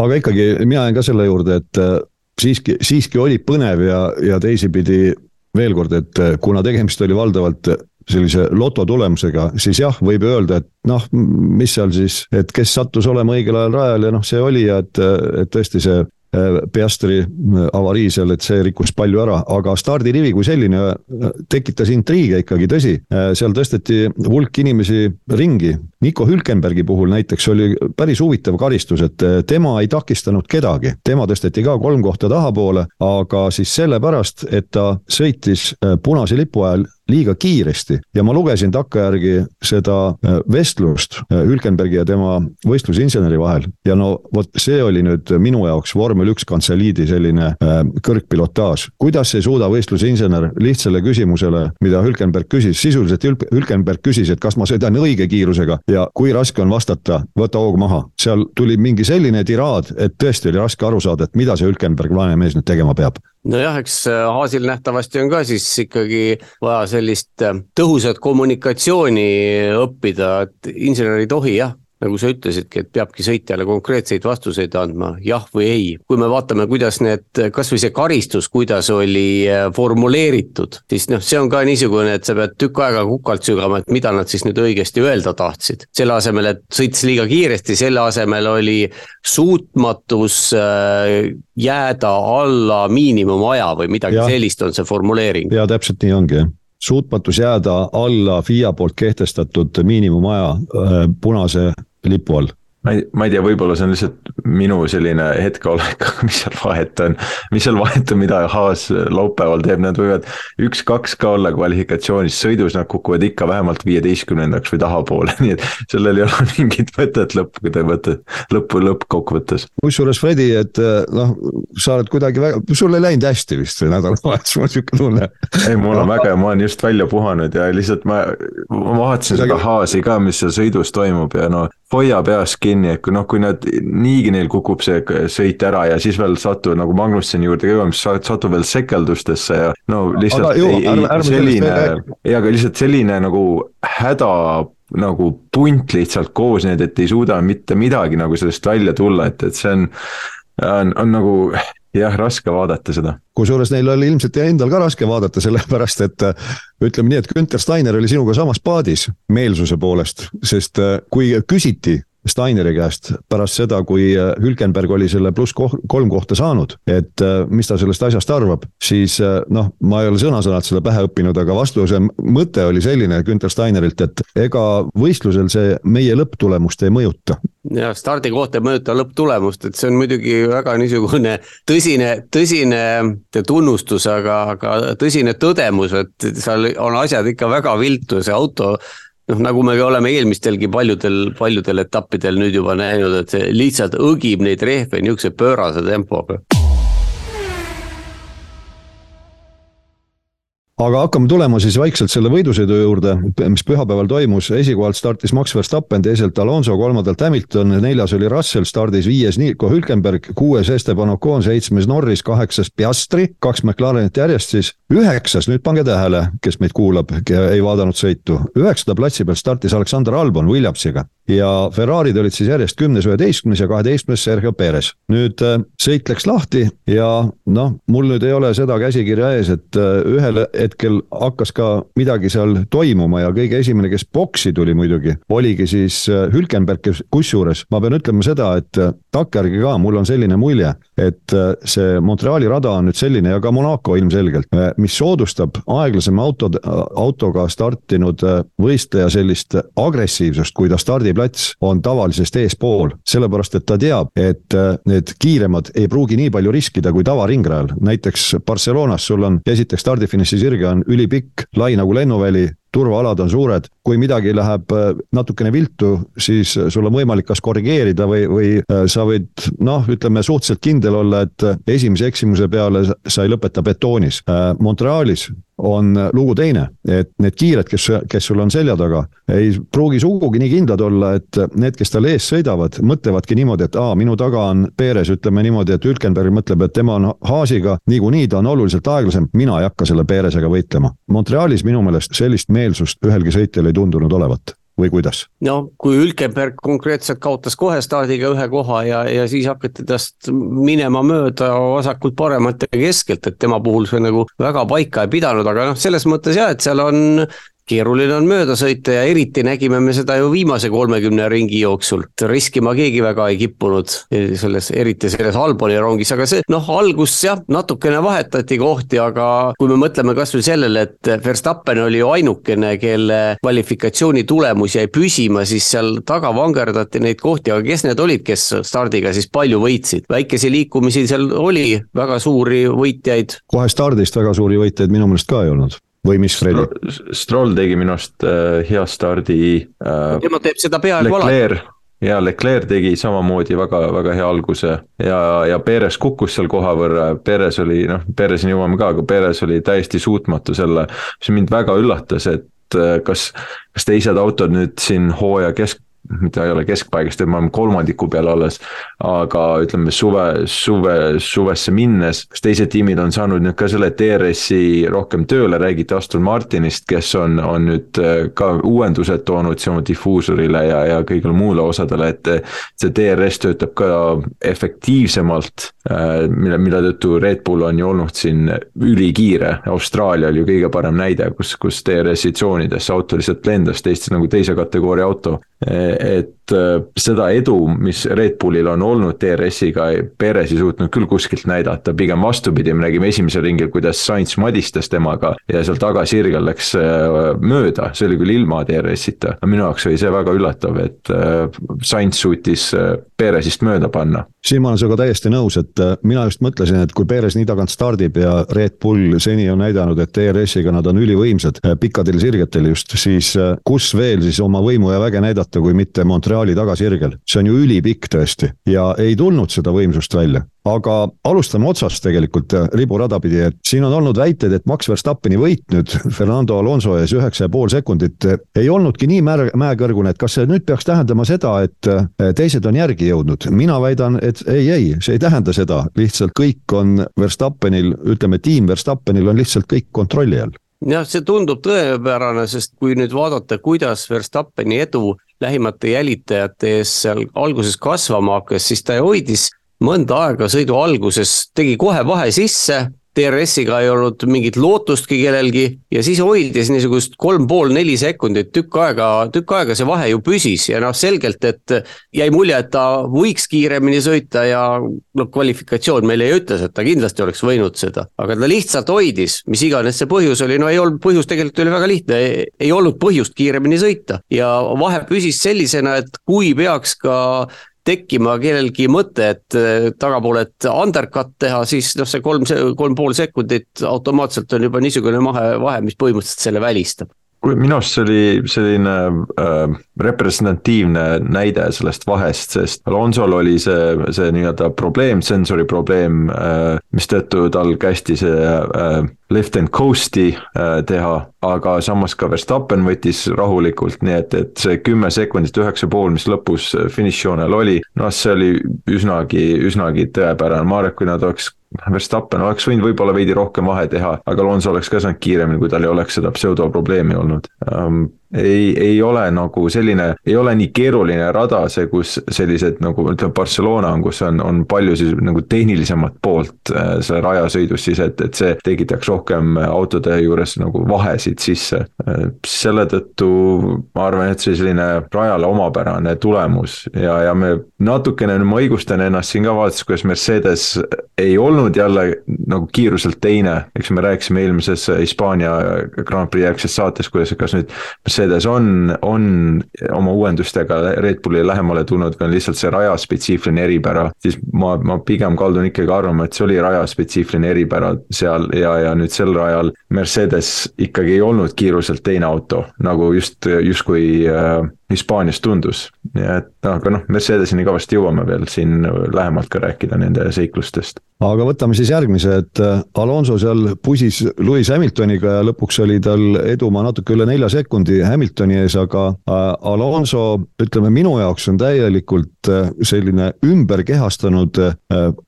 aga ikkagi mina jään ka selle juurde, et äh, siiski, siiski oli põnev ja, ja teisipidi veel kord, et äh, kuna tegemist oli valdavalt sellise loto tulemusega, siis jah, võib öelda, et noh, mis seal siis, et kes sattus olema õigel ajal rajal ja noh, see oli ja et, et tõesti see Äh, Piastri äh, avarii seal, et see rikkus palju ära, aga stardirivi kui selline äh, tekitas intriige ikkagi, tõsi. seal tõsteti hulk inimesi ringi. Nico Hülkenbergi puhul näiteks oli päris huvitav karistus, et tema ei takistanud kedagi, tema tõsteti ka kolm kohta tahapoole, aga siis sellepärast, et ta sõitis punase lipu ajal liiga kiiresti ja ma lugesin takkajärgi seda äh, vestlust äh, Hülkenbergi ja tema võistlusinseneri vahel ja no vot see oli nüüd minu jaoks vormel üks kantseliidi selline äh, kõrgpilotaaž. kuidas ei suuda võistlusinsener lihtsale küsimusele, mida Hülkenberg küsis, sisuliselt Hülkenberg küsis, et kas ma sõidan õige kiirusega ja kui raske on vastata, võta hoog maha. seal tuli mingi selline tiraad, et tõesti oli raske aru saada, et mida see Hülkenberg, vaene mees nüüd tegema peab nojah, eks Haasil äh, nähtavasti on ka siis ikkagi vaja sellist äh, tõhusat kommunikatsiooni õppida, et insener ei tohi jah, nagu sa ütlesidki, et peabki sõitjale konkreetseid vastuseid andma, jah või ei. kui me vaatame, kuidas need, kasvõi see karistus, kuidas oli äh, formuleeritud, siis noh, see on ka niisugune, et sa pead tükk aega kukalt sügama, et mida nad siis nüüd õigesti öelda tahtsid. selle asemel, et sõitis liiga kiiresti, selle asemel oli suutmatus äh, jääda alla miinimumaja või midagi ja. sellist on see formuleering. ja täpselt nii ongi jah suutmatus jääda alla FIA poolt kehtestatud miinimumaja äh, punase lipu all ma ei, ma ei tea, võib-olla see on lihtsalt minu selline hetkeolek, mis seal vahet on. mis seal vahet on, mida Haas laupäeval teeb, nad võivad üks-kaks ka olla kvalifikatsioonis, sõidus nad kukuvad ikka vähemalt viieteistkümnendaks või tahapoole, nii et sellel ei ole mingit mõtet lõppu, kui te mõtlete, lõppu, lõppkokkuvõttes. kusjuures Fredi, et eh, noh, sa oled kuidagi väga, sul ei läinud hästi vist või nädalavahetus, mul on sihuke tunne. ei, mul on väga, ma olen just välja puhanud ja lihtsalt ma, ma vaatasin seda Haasi ka, mis seal sõidus toimub ja no hoia peas kinni, et kui noh, kui nad niigi neil kukub see sõit ära ja siis veel satuvad nagu Magnusseni juurde ka jõuame, siis satub veel sekeldustesse ja no lihtsalt aga, ei, ei, selline, ei, aga lihtsalt selline nagu häda nagu punt lihtsalt koos need, et ei suuda mitte midagi nagu sellest välja tulla, et, et see on, on, on nagu jah, raske vaadata seda. kusjuures neil oli ilmselt endal ka raske vaadata, sellepärast et ütleme nii, et Günter Steiner oli sinuga samas paadis meelsuse poolest, sest kui küsiti Steineri käest pärast seda, kui äh, Hülkenberg oli selle pluss kolm kohta saanud, et äh, mis ta sellest asjast arvab, siis äh, noh, ma ei ole sõna-sõnalt seda pähe õppinud, aga vastuse mõte oli selline Günter Steinerilt, et ega võistlusel see meie lõpptulemust ei mõjuta. jah, stardikoht ei mõjuta lõpptulemust, et see on muidugi väga niisugune tõsine, tõsine tunnustus, aga, aga tõsine tõdemus, et seal on asjad ikka väga viltu ja see auto noh, nagu me oleme eelmistelgi paljudel, paljudel etappidel nüüd juba näinud, et see lihtsalt õgib neid rehve niisuguse pöörase tempoga aga hakkame tulema siis vaikselt selle võidusõidu juurde, mis pühapäeval toimus, esikohalt startis Max Verstappen, teiselt Alonso, kolmandalt Hamilton, neljas oli Russell, stardis viies Nico Hülkenberg, kuues Esteban Ocon, seitsmes Norris, kaheksas Piastri, kaks McLarenit järjest siis. üheksas, nüüd pange tähele, kes meid kuulab, ei vaadanud sõitu, üheksanda platsi peal startis Alexander Albon Williamsiga ja Ferrari'd olid siis järjest kümnes, üheteistkümnes ja kaheteistkümnes Sergio Perez. nüüd äh, sõit läks lahti ja noh, mul nüüd ei ole seda käsikirja ees, et äh, ühel hetkel hakkas ka midagi seal toimuma ja kõige esimene, kes boksi tuli muidugi, oligi siis äh, Hülkenberg, kes kusjuures ma pean ütlema seda, et takkajärgi ka mul on selline mulje, et see Montreali rada on nüüd selline ja ka Monaco ilmselgelt, mis soodustab aeglasema auto, autoga startinud võistleja sellist agressiivsust, kui ta stardib plats on tavalisest eespool, sellepärast et ta teab, et äh, need kiiremad ei pruugi nii palju riskida kui tavaringrajal. näiteks Barcelonas sul on esiteks stardifiniši sirge on ülipikk, lai nagu lennuväli, turvaalad on suured, kui midagi läheb äh, natukene viltu, siis sul on võimalik kas korrigeerida või, või äh, sa võid noh, ütleme suhteliselt kindel olla, et esimese eksimuse peale sa ei lõpeta betoonis. Montrealis on lugu teine, et need kiired, kes, kes sul on selja taga, ei pruugi sugugi nii kindlad olla, et need, kes tal ees sõidavad, mõtlevadki niimoodi, et aa, minu taga on Perez, ütleme niimoodi, et Hülkenberg mõtleb, et tema on Haasiga, niikuinii ta on oluliselt aeglasem, mina ei hakka selle Perezega võitlema. Montrealis minu meelest sellist meelsust ühelgi sõitjal ei tundunud olevat või kuidas? no kui Hülkenberg konkreetselt kaotas kohe stardiga ühe koha ja, ja siis hakati tast minema mööda vasakult, paremalt ja keskelt, et tema puhul see nagu väga paika ei pidanud, aga noh, selles mõttes jah, et seal on keeruline on mööda sõita ja eriti nägime me seda ju viimase kolmekümne ringi jooksul. riskima keegi väga ei kippunud selles, eriti selles Alboni rongis, aga see noh, algus jah, natukene vahetati kohti, aga kui me mõtleme kasvõi sellele, et Verstappen oli ju ainukene, kelle kvalifikatsiooni tulemus jäi püsima, siis seal taga vangerdati neid kohti, aga kes need olid, kes stardiga siis palju võitsid? väikesi liikumisi seal oli, väga suuri võitjaid. kohe stardist väga suuri võitjaid minu meelest ka ei olnud või mis, Fredi? Stroll tegi minu arust äh, hea stardi äh,. tema teeb seda peaaegu alati ja Leclerc tegi samamoodi väga, väga hea alguse ja, ja Perez kukkus seal koha võrra, Perez oli noh, Perezini jõuame ka, aga Perez oli täiesti suutmatu selle, mis mind väga üllatas, et äh, kas, kas teised autod nüüd siin hooaja kesk, mitte ei ole keskpaigast, et me oleme kolmandiku peal alles. aga ütleme suve, suve, suvesse minnes, kas teised tiimid on saanud nüüd ka selle DRS-i rohkem tööle, räägiti Aston Martinist, kes on, on nüüd äh, ka uuendused toonud oma difuusorile ja, ja kõigile muule osadele, et. see DRS töötab ka efektiivsemalt, äh, mille, mille tõttu Red Bull on ju olnud siin ülikiire, Austraalia oli ju kõige parem näide, kus, kus DRS-i tsoonidesse auto lihtsalt lendas teistes nagu teise kategooria auto et äh, seda edu, mis Red Bullil on olnud DRS-iga, Perez ei suutnud küll kuskilt näidata, pigem vastupidi, me nägime esimesel ringil, kuidas Sainz madistas temaga ja seal tagasirgel läks äh, mööda, see oli küll ilma DRS-ita. minu jaoks oli see väga üllatav, et äh, Sainz suutis Perezist mööda panna. siin ma olen sinuga täiesti nõus, et mina just mõtlesin, et kui Perez nii tagant stardib ja Red Bull seni on näidanud, et DRS-iga nad on ülivõimsad, pikkadel sirgetel just, siis kus veel siis oma võimu ja väge näidata kui mitte Montreali tagasirgel. see on ju ülipikk tõesti ja ei tulnud seda võimsust välja aga alustame otsast tegelikult riburada pidi, et siin on olnud väited, et Max Verstappeni võit nüüd Fernando Alonso ees üheksa ja pool sekundit ei olnudki nii mäe, mäekõrgune, et kas see nüüd peaks tähendama seda, et teised on järgi jõudnud. mina väidan, et ei, ei, see ei tähenda seda, lihtsalt kõik on Verstappenil, ütleme tiim Verstappenil on lihtsalt kõik kontrolli all jah, see tundub tõepärane, sest kui nüüd vaadata, kuidas Verstappeni edu lähimate jälitajate ees seal alguses kasvama hakkas, siis ta hoidis mõnda aega sõidu alguses, tegi kohe vahe sisse DRS-iga ei olnud mingit lootustki kellelgi ja siis hoidis niisugust kolm pool, neli sekundit, tükk aega, tükk aega see vahe ju püsis ja noh, selgelt, et jäi mulje, et ta võiks kiiremini sõita ja noh, kvalifikatsioon meile ju ütles, et ta kindlasti oleks võinud seda, aga ta lihtsalt hoidis, mis iganes see põhjus oli, no ei olnud, põhjus tegelikult oli väga lihtne, ei olnud põhjust kiiremini sõita. Ja vahe püsis sellisena, et kui peaks ka tekkima kellelgi mõte, et äh, tagapoolelt undercut teha, siis noh, see kolm, kolm pool sekundit automaatselt on juba niisugune mahe, vahe, mis põhimõtteliselt selle välistab minu arust see oli selline äh, representatiivne näide sellest vahest, sest Alonsol oli see, see nii-öelda probleem, sensori probleem äh,, mistõttu tal kästi see äh, lift and coast'i äh, teha, aga samas ka Verstappen võttis rahulikult, nii et, et see kümme sekundit, üheksa pool, mis lõpus finišijoonel oli, noh, see oli üsnagi, üsnagi tõepärane, ma arvan, et kui nad oleks Verstappen oleks võinud võib-olla veidi rohkem vahe teha, aga Alonso oleks ka saanud kiiremini, kui tal ei oleks seda pseudoprobleemi olnud. Um, ei, ei ole nagu selline, ei ole nii keeruline rada see, kus sellised nagu ütleme, Barcelona on, kus on, on palju siis nagu tehnilisemat poolt äh, selle rajasõidus siis, et, et see tekitaks rohkem autode juures nagu vahesid sisse. Äh, selle tõttu ma arvan, et see selline rajale omapärane tulemus ja, ja me natukene, ma õigustan ennast siin ka vaadates, kuidas Mercedes ei olnud jälle nagu kiiruselt teine, eks me rääkisime eelmises Hispaania Grand Prix järgses saates, kuidas, kas nüüd Mercedes on, on oma uuendustega Red Bullile lähemale tulnud või on lihtsalt see rajaspetsiifiline eripära, siis ma, ma pigem kaldun ikkagi arvama, et see oli rajaspetsiifiline eripära seal ja, ja nüüd sel rajal Mercedes ikkagi ei olnud kiiruselt teine auto, nagu just, justkui äh, Hispaanias tundus, et aga noh, Mercedesini kõvasti jõuame veel siin lähemalt ka rääkida nende seiklustest. aga võtame siis järgmise, et äh, Alonso seal pusis Lewis Hamiltoniga ja lõpuks oli tal edumaa natuke üle nelja sekundi Hamiltoni ees, aga äh, Alonso, ütleme minu jaoks on täielikult äh, selline ümberkehastunud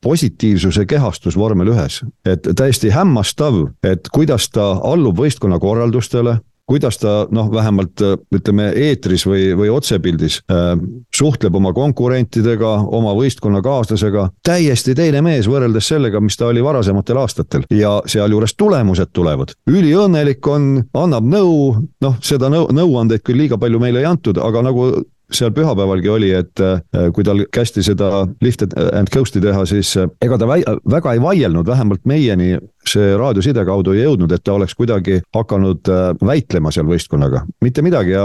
positiivsuse kehastus vormel ühes. et täiesti hämmastav, et kuidas ta allub võistkonna korraldustele kuidas ta noh, vähemalt äh, ütleme eetris või, või otsepildis äh, suhtleb oma konkurentidega, oma võistkonnakaaslasega. täiesti teine mees võrreldes sellega, mis ta oli varasematel aastatel ja sealjuures tulemused tulevad. üliõnnelik on, annab nõu, noh, seda nõu, nõuandeid küll liiga palju meile ei antud, aga nagu seal pühapäevalgi oli, et äh, kui tal kästi seda lift and coast'i teha, siis äh, ega ta väga ei vaielnud, vähemalt meieni see raadioside kaudu ei jõudnud, et ta oleks kuidagi hakanud äh, väitlema seal võistkonnaga, mitte midagi. Ja,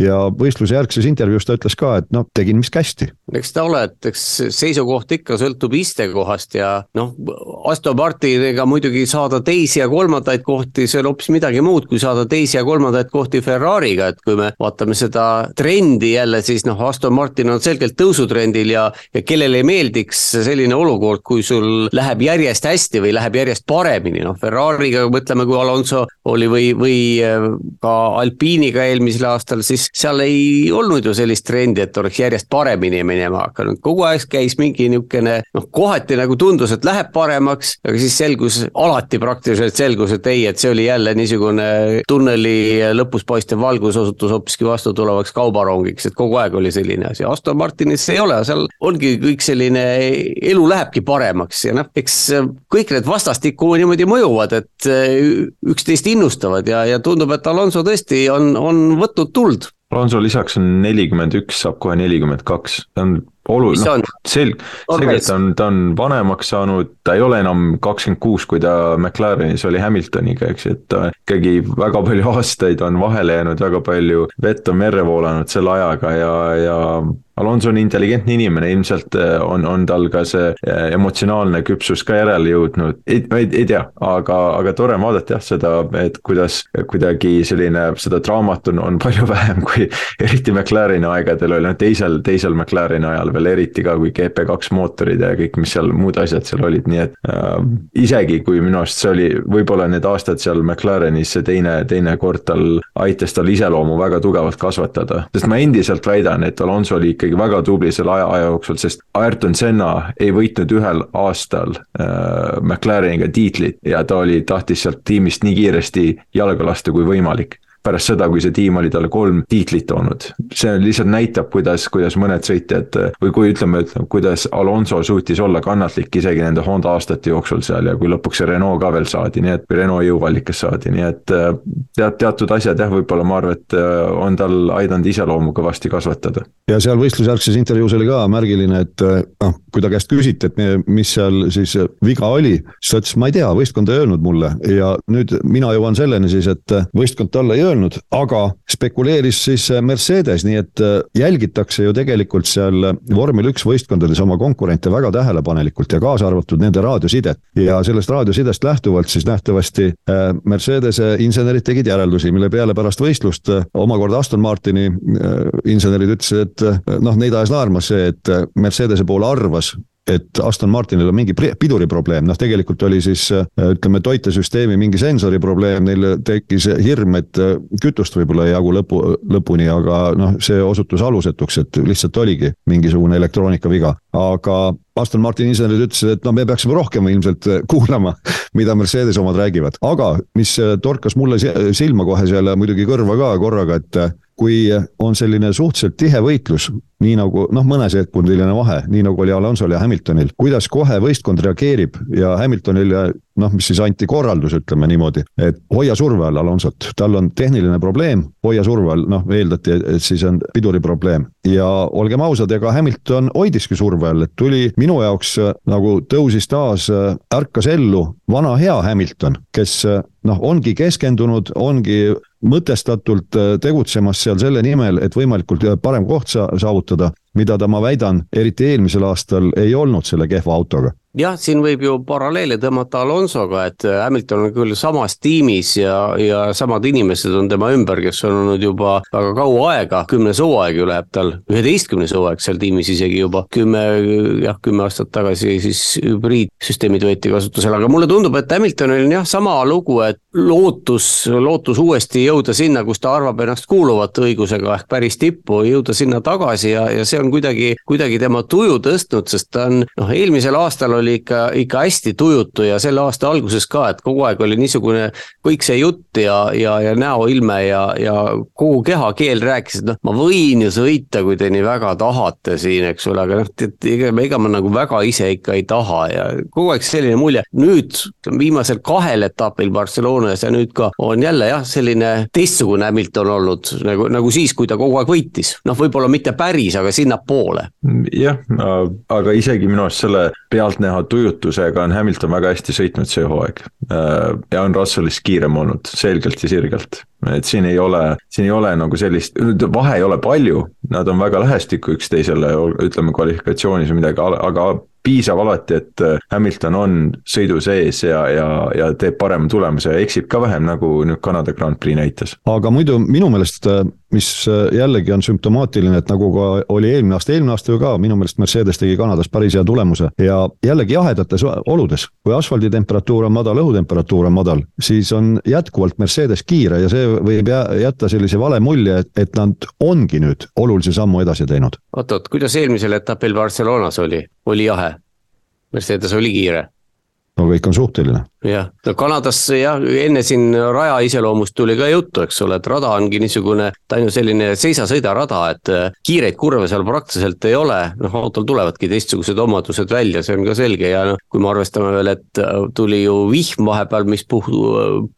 ja võistluse järgses intervjuus ta ütles ka, et noh, tegin, mis kästi. eks ta ole, et eks seisukoht ikka sõltub istekohast ja noh, Aston Martiniga muidugi saada teisi ja kolmandaid kohti, see on hoopis midagi muud, kui saada teisi ja kolmandaid kohti Ferrari'ga, et kui me vaatame seda trendi jälle, siis noh, Aston Martin on selgelt tõusutrendil ja, ja kellele ei meeldiks selline olukord, kui sul läheb järjest hästi või läheb järjest paremini paremini, noh Ferrari'ga mõtleme, kui Alonso oli või, või äh, ka Alpiiniga eelmisel aastal, siis seal ei olnud ju sellist trendi, et oleks järjest paremini minema hakanud, kogu aeg käis mingi niisugune noh, kohati nagu tundus, et läheb paremaks, aga siis selgus, alati praktiliselt selgus, et ei, et see oli jälle niisugune tunneli lõpus paistev valgus osutus hoopiski vastutulevaks kaubarongiks, et kogu aeg oli selline asi, Aston Martinis ei ole, seal ongi kõik selline, elu lähebki paremaks ja noh, eks kõik need vastastikku niimoodi mõjuvad, et eh, üksteist innustavad ja, ja tundub, et Alonso tõesti on, on võtnud tuld. Alonso lisaks on nelikümmend üks, saab kohe nelikümmend kaks, ta on oluline, noh, selg-, selgelt on, ta on vanemaks saanud, ta ei ole enam kakskümmend kuus, kui ta McLarenis oli Hamiltoniga, eks ju, et ta ikkagi väga palju aastaid on vahele jäänud, väga palju vett on merre voolanud selle ajaga ja, ja Alonso on intelligentne inimene, ilmselt äh, on, on tal ka see äh, emotsionaalne küpsus ka järele jõudnud, ei, ma ei, ei tea, aga, aga tore vaadata jah seda, et kuidas kuidagi selline, seda draamat on, on palju vähem kui eriti McLareni aegadel oli, noh teisel, teisel McLareni ajal veel eriti ka, kui GP2 mootorid ja kõik, mis seal muud asjad seal olid, nii et äh, isegi kui minu arust see oli võib-olla need aastad seal McLarenis, see teine, teine kord tal aitas tal iseloomu väga tugevalt kasvatada, sest ma endiselt väidan, et Alonso oli ikkagi väga tubli selle aja, aja jooksul, sest Ayrton Senna ei võitnud ühel aastal äh, McLareniga tiitlit ja ta oli, tahtis sealt tiimist nii kiiresti jalga lasta kui võimalik pärast seda, kui see tiim oli talle kolm tiitlit toonud. see lihtsalt näitab, kuidas, kuidas mõned sõitjad või kui ütleme, ütleme, kuidas Alonso suutis olla kannatlik isegi nende Honda aastate jooksul seal ja kui lõpuks see Renault ka veel saadi, nii et, Renault jõuvallikas saadi, nii et tead, teatud asjad jah, võib-olla ma arvan, et on tal aidanud iseloomu kõvasti kasvatada. ja seal võistlusjärgses intervjuus oli ka märgiline, et noh, kui ta käest küsiti, et mis seal siis viga oli, siis ta ütles, ma ei tea, võistkond ei öelnud mulle ja nüüd mina jõuan selleni siis, et võistkond talle ei öelnud öelnud, aga spekuleeris siis äh, Mercedes, nii et äh, jälgitakse ju tegelikult seal vormel üks võistkondades oma konkurente väga tähelepanelikult ja kaasa arvatud nende raadiosidet. ja sellest raadiosidest lähtuvalt siis nähtavasti äh, Mercedese insenerid tegid järeldusi, mille peale pärast võistlust omakorda Aston Martini insenerid ütlesid, et noh, neid ajas naerma see, et Mercedese pool arvas, et Aston Martinil on mingi piduriprobleem, noh tegelikult oli siis ütleme, toitesüsteemi mingi sensori probleem, neil tekkis hirm, et kütust võib-olla ei jagu lõpu, lõpuni, aga noh, see osutus alusetuks, et lihtsalt oligi mingisugune elektroonikaviga, aga Aston Martini insenerid ütlesid, et no me peaksime rohkem ilmselt kuulama, mida Mercedes omad räägivad, aga mis torkas mulle silma kohe seal muidugi kõrva ka korraga, et kui on selline suhteliselt tihe võitlus, nii nagu noh, mõnesekundiline vahe, nii nagu oli Alonsol ja Hamiltonil, kuidas kohe võistkond reageerib ja Hamiltonile noh, mis siis anti korraldus, ütleme niimoodi, et hoia surve all Alonsot, tal on tehniline probleem, hoia surve all, noh eeldati, et siis on piduri probleem. ja olgem ausad, ega Hamilton hoidiski surve all, et tuli minu jaoks nagu tõusis taas, ärkas ellu vana hea Hamilton, kes noh, ongi keskendunud, ongi mõtestatult äh, tegutsemas seal selle nimel, et võimalikult äh, parem koht sa saavutada, mida ta, ma väidan, eriti eelmisel aastal ei olnud selle kehva autoga. Jah, siin võib ju paralleele tõmmata Alonsoga, et äh, Hamilton on küll samas tiimis ja, ja samad inimesed on tema ümber, kes on olnud juba väga kaua aega, kümnes hooaeg ju läheb tal, üheteistkümnes hooaeg seal tiimis isegi juba, kümme, jah, kümme aastat tagasi siis hübriidsüsteemid võeti kasutusele, aga mulle tundub, et Hamiltonil on jah, sama lugu, et lootus, lootus uuesti jõuda sinna, kus ta arvab ennast kuuluvat õigusega ehk päris tippu, jõuda sinna tagasi ja, ja see on kuidagi, kuidagi tema tuju tõstnud, sest ta on noh, eelmisel aastal oli ikka, ikka hästi tujutu ja selle aasta alguses ka, et kogu aeg oli niisugune kõik see jutt ja, ja, ja näoilme ja, ja kogu kehakeel rääkis, et noh, ma võin ju sõita, kui te nii väga tahate siin, eks ole, aga noh, ega, ega ma nagu väga ise ikka ei taha ja kogu aeg selline mulje. nüüd viimasel kahel etapil Barcelonas ja nüüd ka on jälle jah, selline teistsugune Hamilton olnud nagu, nagu siis, kui ta kogu aeg võitis. noh, võib-olla mitte päris, aga sinnapoole. jah, aga isegi minu arust selle pealtnäha näha tujutusega on Hamilton väga hästi sõitnud see hooaeg. Ja on Russellist kiirem olnud, selgelt ja sirgelt. et siin ei ole, siin ei ole nagu sellist, vahe ei ole palju, nad on väga lähestikku üksteisele, ütleme kvalifikatsioonis või midagi, aga piisab alati, et äh, Hamilton on sõidu sees ja, ja, ja teeb parema tulemuse ja eksib ka vähem, nagu nüüd Kanada Grand Prix näitas. aga muidu minu meelest, äh, mis äh, jällegi on sümptomaatiline, et nagu ka oli eelmine aasta, eelmine aasta ju ka minu meelest Mercedes tegi Kanadas päris hea tulemuse ja jällegi jahedates oludes, kui asfaldi temperatuur on madal, õhutemperatuur on madal, siis on jätkuvalt Mercedes kiire ja see võib jätta sellise vale mulje, et, et nad ongi nüüd olulise sammu edasi teinud. oot-oot, kuidas eelmisel etapil Barcelonas oli, oli jahe? Mercedes oli kiire. no kõik on suhteline jah, no Kanadas jah, enne siin raja iseloomust tuli ka juttu, eks ole, et rada ongi niisugune, ta on ju selline seisa-sõida rada, et äh, kiireid kurve seal praktiliselt ei ole, noh autol tulevadki teistsugused omadused välja, see on ka selge. Ja noh, kui me arvestame veel, et äh, tuli ju vihm vahepeal, mis puh-,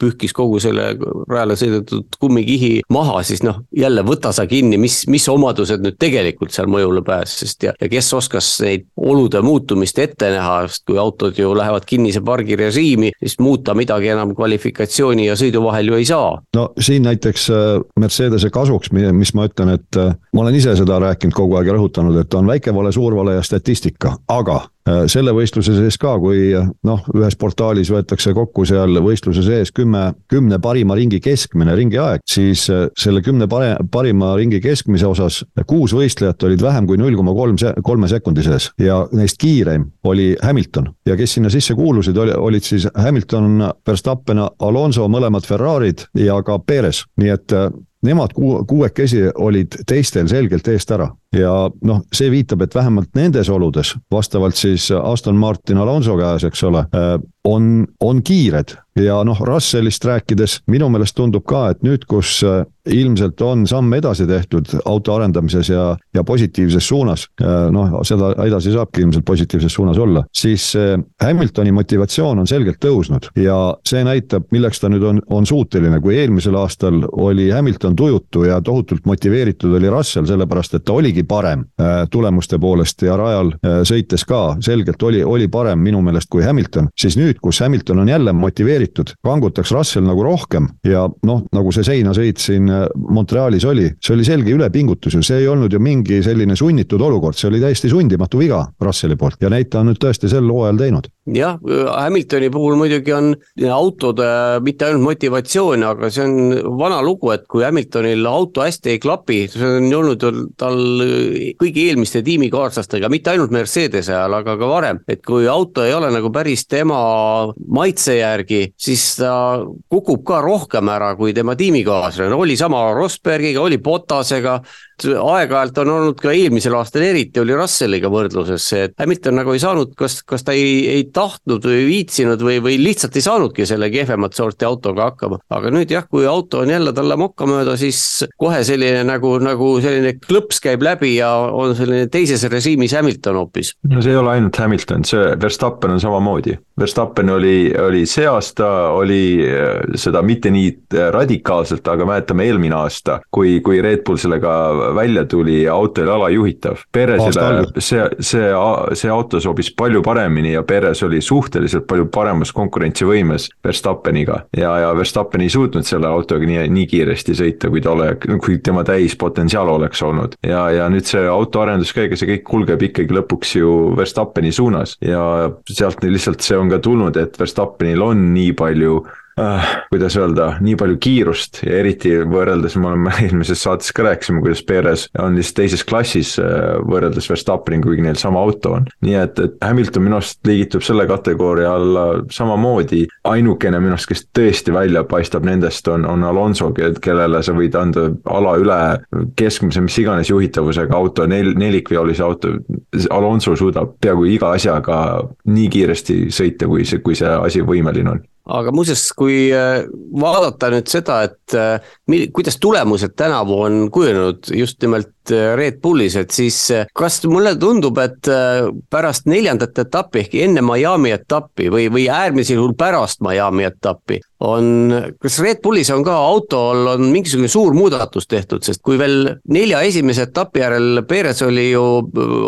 pühkis kogu selle rajale sõidetud kummikihi maha, siis noh, jälle võta sa kinni, mis, mis omadused nüüd tegelikult seal mõjule pääsesid. Ja, ja kes oskas neid olude muutumist ette näha, sest kui autod ju lähevad kinnise pargi režiimi, siis muuta midagi enam kvalifikatsiooni ja sõidu vahel ju ei saa. no siin näiteks äh, Mercedese kasuks, mis ma ütlen, et äh, ma olen ise seda rääkinud kogu aeg ja rõhutanud, et on väike vale, suur vale ja statistika, aga selle võistluse sees ka, kui noh, ühes portaalis võetakse kokku seal võistluse sees kümme, kümne parima ringi keskmine ringiaeg, siis äh, selle kümne pare, parima ringi keskmise osas kuus võistlejat olid vähem kui null koma kolm, kolme sekundi sees ja neist kiireim oli Hamilton. ja kes sinna sisse kuulusid, olid siis Hamilton, Verstappen, Alonso, mõlemad Ferrari'd ja ka Perez, nii et nemad kuuekesi olid teistel selgelt eest ära. Ja noh, see viitab, et vähemalt nendes oludes, vastavalt siis Aston Martin Alonso käes, eks ole, äh, on, on kiired. Ja noh, Russellist rääkides minu meelest tundub ka, et nüüd, kus äh, ilmselt on samm edasi tehtud auto arendamises ja, ja positiivses suunas, äh, noh, seda edasi saabki ilmselt positiivses suunas olla, siis Hamiltoni motivatsioon on selgelt tõusnud. Ja see näitab, milleks ta nüüd on, on suuteline, kui eelmisel aastal oli Hamilton tujutu ja tohutult motiveeritud oli Russell, sellepärast et ta oligi parem äh, tulemuste poolest ja rajal äh, sõites ka selgelt oli, oli parem minu meelest kui Hamilton, siis nüüd, kus Hamilton on jälle motiveeritud, kangutaks Russell nagu rohkem ja noh, nagu see seinasõit siin äh, Montrealis oli, see oli selge ülepingutus ju, see ei olnud ju mingi selline sunnitud olukord, see oli täiesti sundimatu viga Russelli poolt ja neid ta on nüüd tõesti sel hooajal teinud jah, Hamiltoni puhul muidugi on autode mitte ainult motivatsioon, aga see on vana lugu, et kui Hamiltonil auto hästi ei klapi, see on olnud tal kõigi eelmiste tiimikaaslastega, mitte ainult Mercedese ajal, aga ka varem, et kui auto ei ole nagu päris tema maitse järgi, siis ta kukub ka rohkem ära kui tema tiimikaaslane, oli sama Rosbergiga, oli Botasega, aeg-ajalt on olnud ka eelmisel aastal eriti oli Russelliga võrdluses see, et Hamilton nagu ei saanud, kas, kas ta ei, ei tahtnud või viitsinud või, või lihtsalt ei saanudki selle kehvemat sorti autoga hakkama. aga nüüd jah, kui auto on jälle talle mokka mööda, siis kohe selline nagu, nagu selline klõps käib läbi ja on selline teises režiimis Hamilton hoopis. no see ei ole ainult Hamilton, see Verstappen on samamoodi. Verstappen oli, oli see aasta, oli äh, seda mitte nii äh, radikaalselt, aga mäletame eelmine aasta, kui, kui Red Bull sellega välja tuli ja auto oli alajuhitav. Peresile see, see, see auto sobis palju paremini ja Peres oli suhteliselt palju paremas konkurentsivõimes Verstappeniga. ja, ja Verstappen ei suutnud selle autoga nii, nii kiiresti sõita, kui ta ole, kui tema täispotentsiaal oleks olnud. ja, ja nüüd see auto arenduskäiga, see kõik kulgeb ikkagi lõpuks ju Verstappeni suunas ja sealt lihtsalt see on ka tulnud, et Verstappenil on nii palju äh, kuidas öelda, nii palju kiirust ja eriti võrreldes, me oleme eelmises saates ka rääkisime, kuidas Perez on lihtsalt teises klassis äh, võrreldes Verstappeniga, kuigi neil sama auto on. nii et, et Hamilton minu arust liigitub selle kategooria alla samamoodi, ainukene minu arust, kes tõesti välja paistab nendest, on, on Alonso, kellele sa võid anda ala üle keskmise, mis iganes juhitavusega auto, nel-, nelikveolise auto, Alonso suudab peaaegu iga asjaga nii kiiresti sõita, kui see, kui see asi võimeline on aga muuseas, kui äh, vaadata nüüd seda, et äh, kuidas tulemused tänavu on kujunenud just nimelt äh, Red Bullis, et siis kas mulle tundub, et pärast neljandat etappi ehk enne Miami etappi või, või äärmisel juhul pärast Miami etappi on, kas Red Bullis on ka autol on mingisugune suur muudatus tehtud, sest kui veel nelja esimese etapi järel Perez oli ju,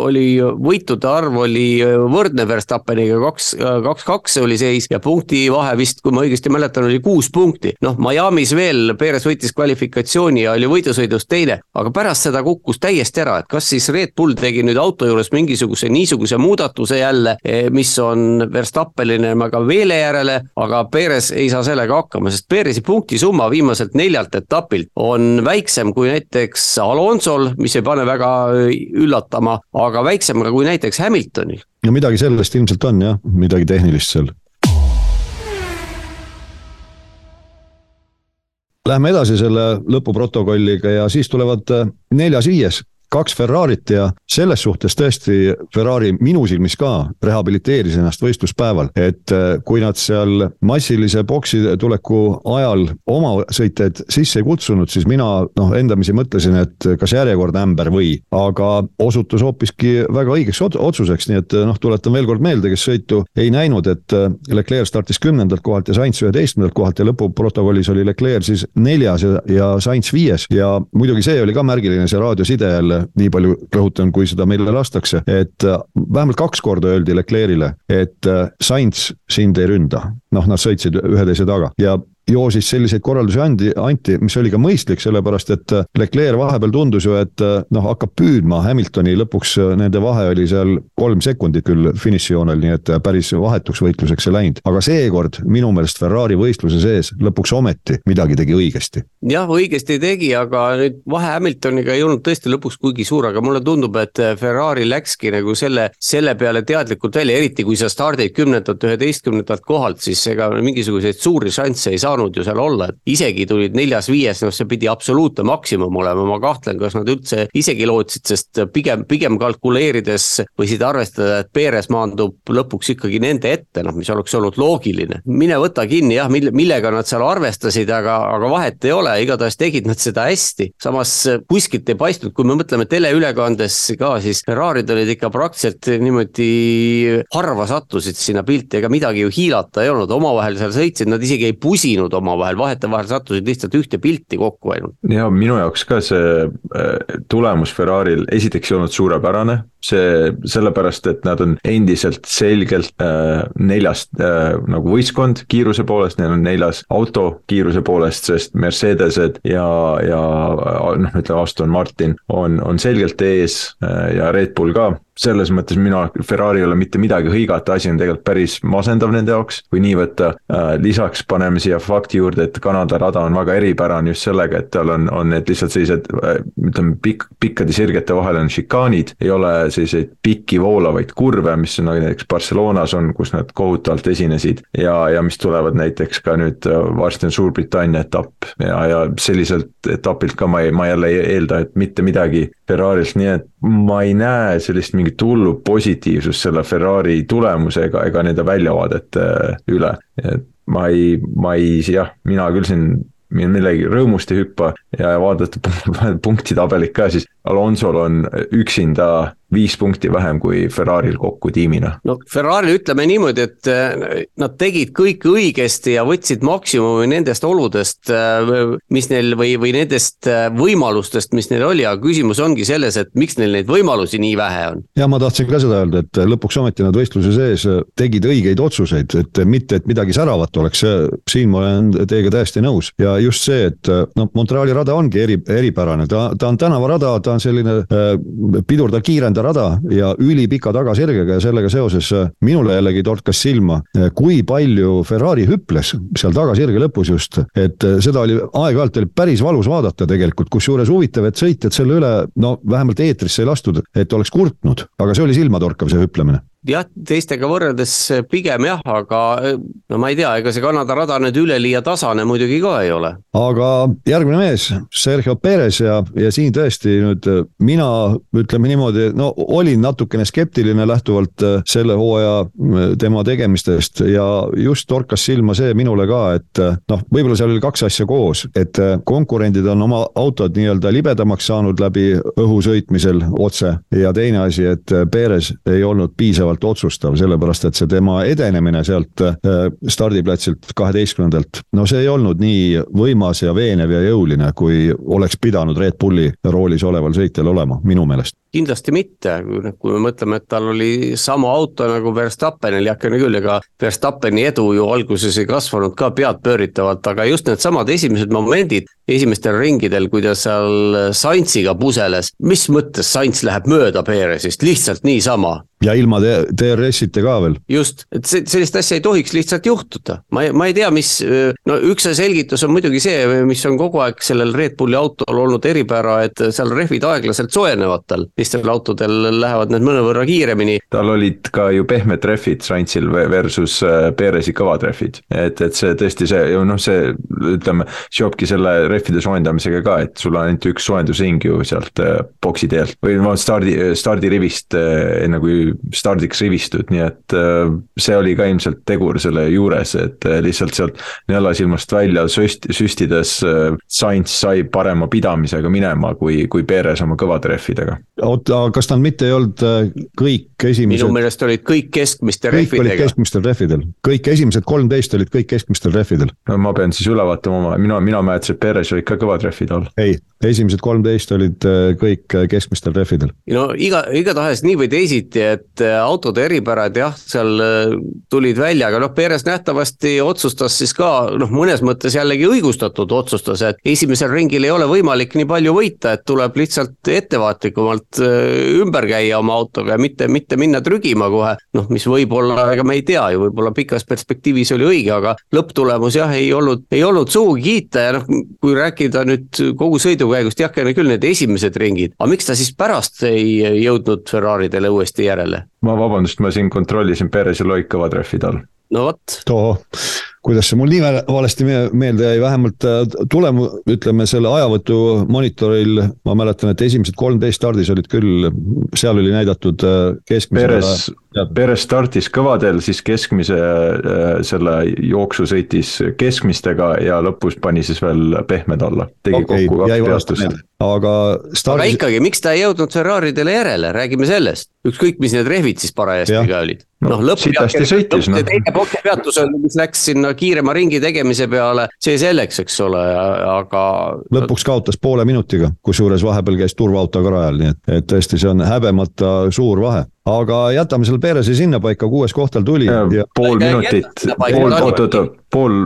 oli võitude arv oli võrdne Verstappeniga, kaks, kaks, kaks oli seis ja punkti vahe vist, kui ma õigesti mäletan, oli kuus punkti. noh, Miami's veel Perez võitis kvalifikatsiooni ja oli võidusõidus teine, aga pärast seda kukkus täiesti ära, et kas siis Red Bull tegi nüüd auto juures mingisuguse niisuguse muudatuse jälle, mis on Verstappenile aga veele järele, aga Perez ei saa selle sellega hakkama, sest Perezi punktisumma viimaselt neljalt etapilt on väiksem kui näiteks Alonsol, mis ei pane väga üllatama, aga väiksem ka kui näiteks Hamiltonil. no midagi sellest ilmselt on jah, midagi tehnilist seal. Lähme edasi selle lõpuprotokolliga ja siis tulevad neljas-viies kaks Ferrarit ja selles suhtes tõesti Ferrari minu silmis ka rehabiliteeris ennast võistluspäeval, et äh, kui nad seal massilise boksi tuleku ajal oma sõitjaid sisse ei kutsunud, siis mina noh, endamisi mõtlesin, et kas järjekordne ämber või, aga osutus hoopiski väga õigeks otsuseks, nii et noh, tuletan veel kord meelde, kes sõitu ei näinud, et äh, Leclerc startis kümnendalt kohalt ja Sainz üheteistkümnendalt kohalt ja lõpuprotokollis oli Leclerc siis neljas ja, ja Sainz viies. Ja muidugi see oli ka märgiline, see raadioside jälle nii palju rõhutan, kui seda meile lastakse, et äh, vähemalt kaks korda öeldi Leclerc'ile, et äh, Sainz sind ei ründa. noh, nad sõitsid ühe teise taga ja ju siis selliseid korraldusi andi, anti, mis oli ka mõistlik, sellepärast et äh, Leclerc vahepeal tundus ju, et äh, noh, hakkab püüdma Hamiltoni, lõpuks äh, nende vahe oli seal kolm sekundit küll finišijoonel, nii et päris vahetuks võitluseks ei läinud. aga seekord minu meelest Ferrari võistluse sees lõpuks ometi midagi tegi õigesti. jah, õigesti tegi, aga nüüd vahe Hamiltoniga ei olnud tõesti lõpuks kuigi suur, aga mulle tundub, et Ferrari läkski nagu selle, selle peale teadlikult välja, eriti kui sa stardid kümnendalt, üheteistkümnendalt kohalt, siis ega mingisuguseid suuri šansse ei saa saanud ju seal olla, et isegi tulid neljas-viies, noh, see pidi absoluutne maksimum olema, ma kahtlen, kas nad üldse isegi lootsid, sest pigem, pigem kalkuleerides võisid arvestada, et Perez maandub lõpuks ikkagi nende ette, noh, mis oleks olnud loogiline. mine võta kinni jah, mille, millega nad seal arvestasid, aga, aga vahet ei ole, igatahes tegid nad seda hästi. samas kuskilt ei paistnud, kui me mõtleme teleülekandes ka, siis Ferrari'd olid ikka praktiliselt niimoodi harva sattusid sinna pilti, ega midagi ju hiilata ei olnud, omavahel seal sõitsid, nad isegi ei pusinud omavahel, vahetevahel sattusid lihtsalt ühte pilti kokku ainult. ja minu jaoks ka see äh, tulemus Ferrari'l esiteks ei olnud suurepärane, see sellepärast, et nad on endiselt selgelt äh, neljast äh, nagu võistkond kiiruse poolest, neil on neljas auto kiiruse poolest, sest Mercedesed ja, ja noh, ütleme Aston Martin on, on selgelt ees äh, ja Red Bull ka selles mõttes mina, Ferrari ei ole mitte midagi hõigata, asi on tegelikult päris masendav nende jaoks, kui nii võtta. Äh, lisaks paneme siia fakti juurde, et Kanada rada on väga eripärane just sellega, et tal on, on need lihtsalt sellised äh, ütleme, pikk, pikkade sirgete vahel on šikaanid, ei ole selliseid pikki voolavaid kurve, mis on nagu näiteks Barcelonas on, kus nad kohutavalt esinesid. ja, ja mis tulevad näiteks ka nüüd äh, varsti on Suurbritannia etapp ja, ja selliselt etapilt ka ma ei, ma jälle ei eelda, et mitte midagi Ferrari'lt, nii et ma ei näe sellist mingit hullu positiivsust selle Ferrari tulemusega ega nende väljavaadete üle. et ma ei, ma ei, jah, mina küll siin millegi rõõmust ei hüppa ja vaadata punktitabelit ka, siis Alonsol on üksinda viis punkti vähem kui Ferrari'l kokku tiimina. no Ferrari'l ütleme niimoodi, et äh, nad tegid kõik õigesti ja võtsid maksimumi nendest oludest, äh, mis neil või, või nendest äh, võimalustest, mis neil oli, aga küsimus ongi selles, et miks neil neid võimalusi nii vähe on. ja ma tahtsin ka seda öelda, et lõpuks ometi nad võistluse sees tegid õigeid otsuseid, et mitte, et midagi säravat oleks, siin ma olen teiega täiesti nõus ja just see, et noh, Montreali rada ongi eri, eripärane, ta, ta on tänavarada, ta on selline pidurdav, kiirendav rada ja ülipika tagasirgega ja sellega seoses äh, minule jällegi torkas silma, äh, kui palju Ferrari hüples seal tagasirge lõpus just, et äh, seda oli aeg-ajalt oli päris valus vaadata tegelikult, kusjuures huvitav, et sõitjad selle üle, no vähemalt eetrisse ei lastud, et oleks kurtnud, aga see oli silmatorkav, see hüplemine jah, teistega võrreldes pigem jah, aga no ma ei tea, ega see Kanada rada nüüd üleliia tasane muidugi ka ei ole. aga järgmine mees, Sergio Perez ja, ja siin tõesti nüüd mina ütleme niimoodi, no olin natukene skeptiline lähtuvalt äh, selle hooaja tema tegemistest ja just torkas silma see minule ka, et noh, võib-olla seal oli kaks asja koos, et konkurendid on oma autod nii-öelda libedamaks saanud läbi õhu sõitmisel otse ja teine asi, et Perez ei olnud piisavalt piisavalt otsustav, sellepärast et see tema edenemine sealt äh, stardiplatsilt kaheteistkümnendalt, no see ei olnud nii võimas ja veenev ja jõuline, kui oleks pidanud Red Bulli roolis oleval sõitjal olema, minu meelest. Kindlasti mitte, kui me mõtleme, et tal oli sama auto nagu Verstappenil, heakene küll, ega Verstappeni edu ju alguses ei kasvanud ka peadpööritavalt, aga just needsamad esimesed momendid esimestel ringidel, kui ta seal Saintsiga puseles, mis mõttes Saints läheb mööda Perezist, lihtsalt niisama ja ilma DRS-ita ka veel. just, et sellist asja ei tohiks lihtsalt juhtuda, ma ei, ma ei tea, mis, no üks selgitus on muidugi see, mis on kogu aeg sellel Red Bulli autol olnud eripära, et seal rehvid aeglaselt soojenevad tal. teistel autodel lähevad need mõnevõrra kiiremini. tal olid ka ju pehmed rehvid Sainzil versus äh, Perezi kõvad rehvid, et, et see tõesti see, noh, see ütleme, seobki selle rehvide soojendamisega ka, et sul on ainult üks soojendusring ju sealt äh, boksi teelt või no stardi, stardirivist äh, enne kui stardiks rivistud, nii et äh, see oli ka ilmselt tegur selle juures, et äh, lihtsalt sealt nõelasilmast välja süst-, süstides äh, Sainz sai parema pidamisega minema kui, kui Perez oma kõvade rehvidega. oota, kas nad mitte ei olnud kõik esimesed? minu meelest olid kõik keskmiste kõik rehvidega. olid keskmistel rehvidel, kõik esimesed kolmteist olid kõik keskmistel rehvidel. no ma pean siis üle vaatama oma, mina, mina mäletasin, et Perez olid ka kõvad rehvid all. ei, esimesed kolmteist olid kõik keskmistel rehvidel. no iga, igatahes nii või teisiti, et äh, autode eripärad jah, seal äh, tulid välja, aga noh, Perez nähtavasti otsustas siis ka noh, mõnes mõttes jällegi õigustatud otsustas, et esimesel ringil ei ole võimalik nii palju võita, et tuleb lihtsalt ettevaatlikumalt äh, ümber käia oma autoga ja mitte, mitte minna trügima kohe. noh, mis võib-olla, ega me ei tea ju, võib-olla pikas perspektiivis oli õige, aga lõpptulemus jah, ei olnud, ei olnud sugugi kiita ja noh, kui rääkida nüüd kogu sõidukäigust, jah, küll need esimesed ringid, aga miks ta siis pärast ei jõudnud Ferraridele uuesti järele? ma vabandust, ma siin kontrollisin, Perez ja Loik kõva trehvid all no vot. too, kuidas see mul nii valesti meelde jäi, vähemalt äh, tulemu-, ütleme selle ajavõtu monitoril, ma mäletan, et esimesed kolmteist stardis olid küll, seal oli näidatud äh, keskmise. Peres, Peres startis kõvadel, siis keskmise äh, selle jooksu sõitis keskmistega ja lõpus pani siis veel pehmed alla, tegi okay, kokku kaks peatust aga stardis.... aga ikkagi, miks ta ei jõudnud Ferraridele järele, räägime sellest, ükskõik, mis need rehvid siis parajasti ka olid. noh, lõpp-. sõitis noh. teine boksipeatus oli, mis läks sinna kiirema ringi tegemise peale, see selleks, eks ole, aga. lõpuks kaotas poole minutiga, kusjuures vahepeal käis turvaauto ka rajal, nii et, et tõesti, see on häbemata suur vahe aga jätame selle Perezi sinnapaika, kuues koht tal tuli. pool minutit, pool, oot, oot, oot, pool,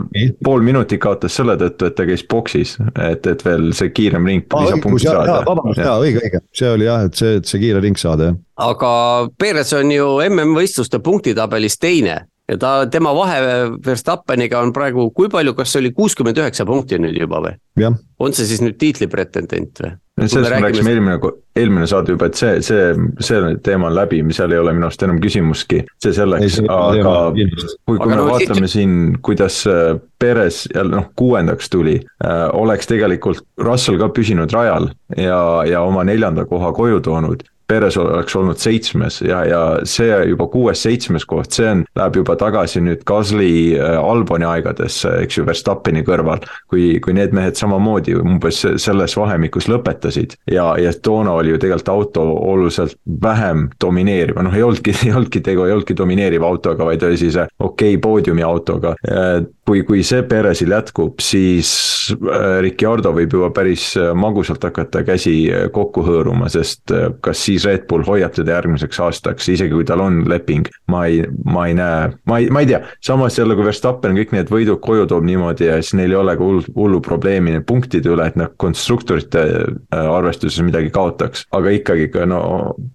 pool minutit kaotas selle tõttu, et ta käis boksis, et, et veel see kiirem ring lisapunkti saada. vabandust, jaa, õige, õige, see oli jah, et see, et see kiire ring saada, jah. aga Perez on ju MM-võistluste punktitabelis teine ja ta, tema vahe Verstappeniga on praegu, kui palju, kas see oli kuuskümmend üheksa punkti nüüd juba või? on see siis nüüd tiitlipretendent või? sellest me rääkisime eelmine, eelmine saade juba, et see, see, see teema on läbi, seal ei ole minu arust enam küsimustki, see selleks, aga kui, kui me no, vaatame siin, kuidas äh, Perez jälle noh, kuuendaks tuli äh,, oleks tegelikult Russell ka püsinud rajal ja, ja oma neljanda koha koju toonud Perez oleks olnud seitsmes ja, ja see juba kuues-seitsmes koht, see on, läheb juba tagasi nüüd Gasly äh, Alboni aegadesse, eks ju, Verstappeni kõrval. kui, kui need mehed samamoodi umbes selles vahemikus lõpetasid ja, ja toona oli ju tegelikult auto oluliselt vähem domineeriv, noh ei olnudki, ei olnudki tegu, ei olnudki domineeriva autoga, vaid oli siis okei okay, poodiumi autoga kui, kui see Perezil jätkub, siis äh, Ricardo võib juba päris äh, magusalt hakata käsi äh, kokku hõõruma, sest kas siis Red Bull hoiab teda järgmiseks aastaks, isegi kui tal on leping. ma ei, ma ei näe, ma ei, ma ei tea, samas jälle, kui Verstappen kõik need võidud koju toob niimoodi ja siis neil ei ole ka hullu, hullu probleemi punktide üle, et nad konstruktorite arvestuses midagi kaotaks. aga ikkagi ka no,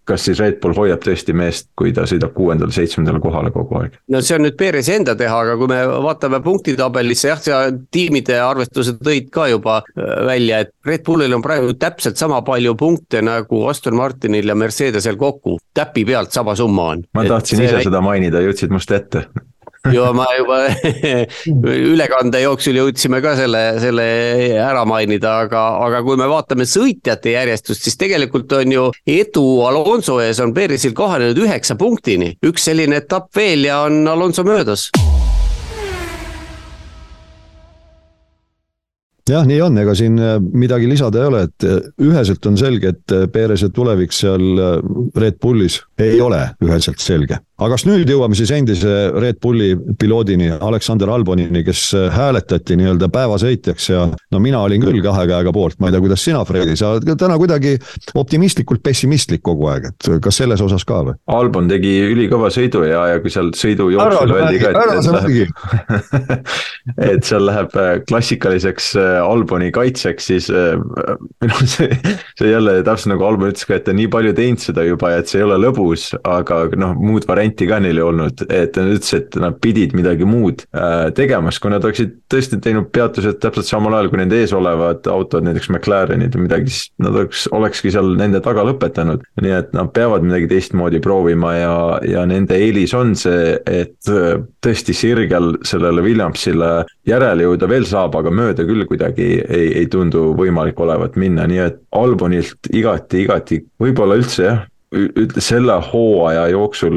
kas siis Red Bull hoiab tõesti meest, kui ta sõidab kuuendale-seitsmendale kohale kogu aeg? no see on nüüd Perezi enda teha, aga kui me vaatame punktitabelisse, jah, sa tiimide arvestused tõid ka juba äh, välja, et Red Bullil on praegu täpselt sama palju punkte nagu Aston Martinil ja Mercedesel kokku, täpi pealt sama summa on. ma tahtsin ise seda mainida, jõudsid must ette ja ma juba ülekande jooksul jõudsime ka selle, selle ära mainida, aga, aga kui me vaatame sõitjate järjestust, siis tegelikult on ju edu Alonso ees on Perezil kahanenud üheksa punktini. üks selline etapp veel ja on Alonso möödas jah, nii on, ega siin äh, midagi lisada ei ole, et äh, üheselt on selge, et äh, Perese tulevik seal Red Bullis ei ole üheselt selge aga kas nüüd jõuame siis endise Red Bulli piloodini, Aleksander Albonini, kes äh, hääletati nii-öelda päevasõitjaks ja no mina olin küll kahe käega poolt, ma ei tea, kuidas sina, Fredi, sa oled täna kuidagi optimistlikult pessimistlik kogu aeg, et kas selles osas ka või? Albon tegi ülikõva sõidu ja, ja kui seal sõidu jooksul öeldi ka, et, et et seal läheb äh, klassikaliseks äh, Alboni kaitseks, siis noh, see, see jälle täpselt nagu Albon ütles ka, et ta nii palju teinud seda juba et see ei ole lõbus, aga noh, muud varianti varianti ka neil ei olnud, et nad ütlesid, et nad pidid midagi muud äh, tegema, sest kui nad oleksid tõesti teinud peatused täpselt samal ajal, kui nende ees olevad autod, näiteks McLarenid või midagi, siis nad oleks, olekski seal nende taga lõpetanud. nii et nad peavad midagi teistmoodi proovima ja, ja nende eelis on see, et äh, tõesti sirgel sellele Williamsile järele jõuda veel saab, aga mööda küll kuidagi ei, ei tundu võimalik olevat minna, nii et Albonilt igati, igati, võib-olla üldse jah, ütle selle hooaja jooksul,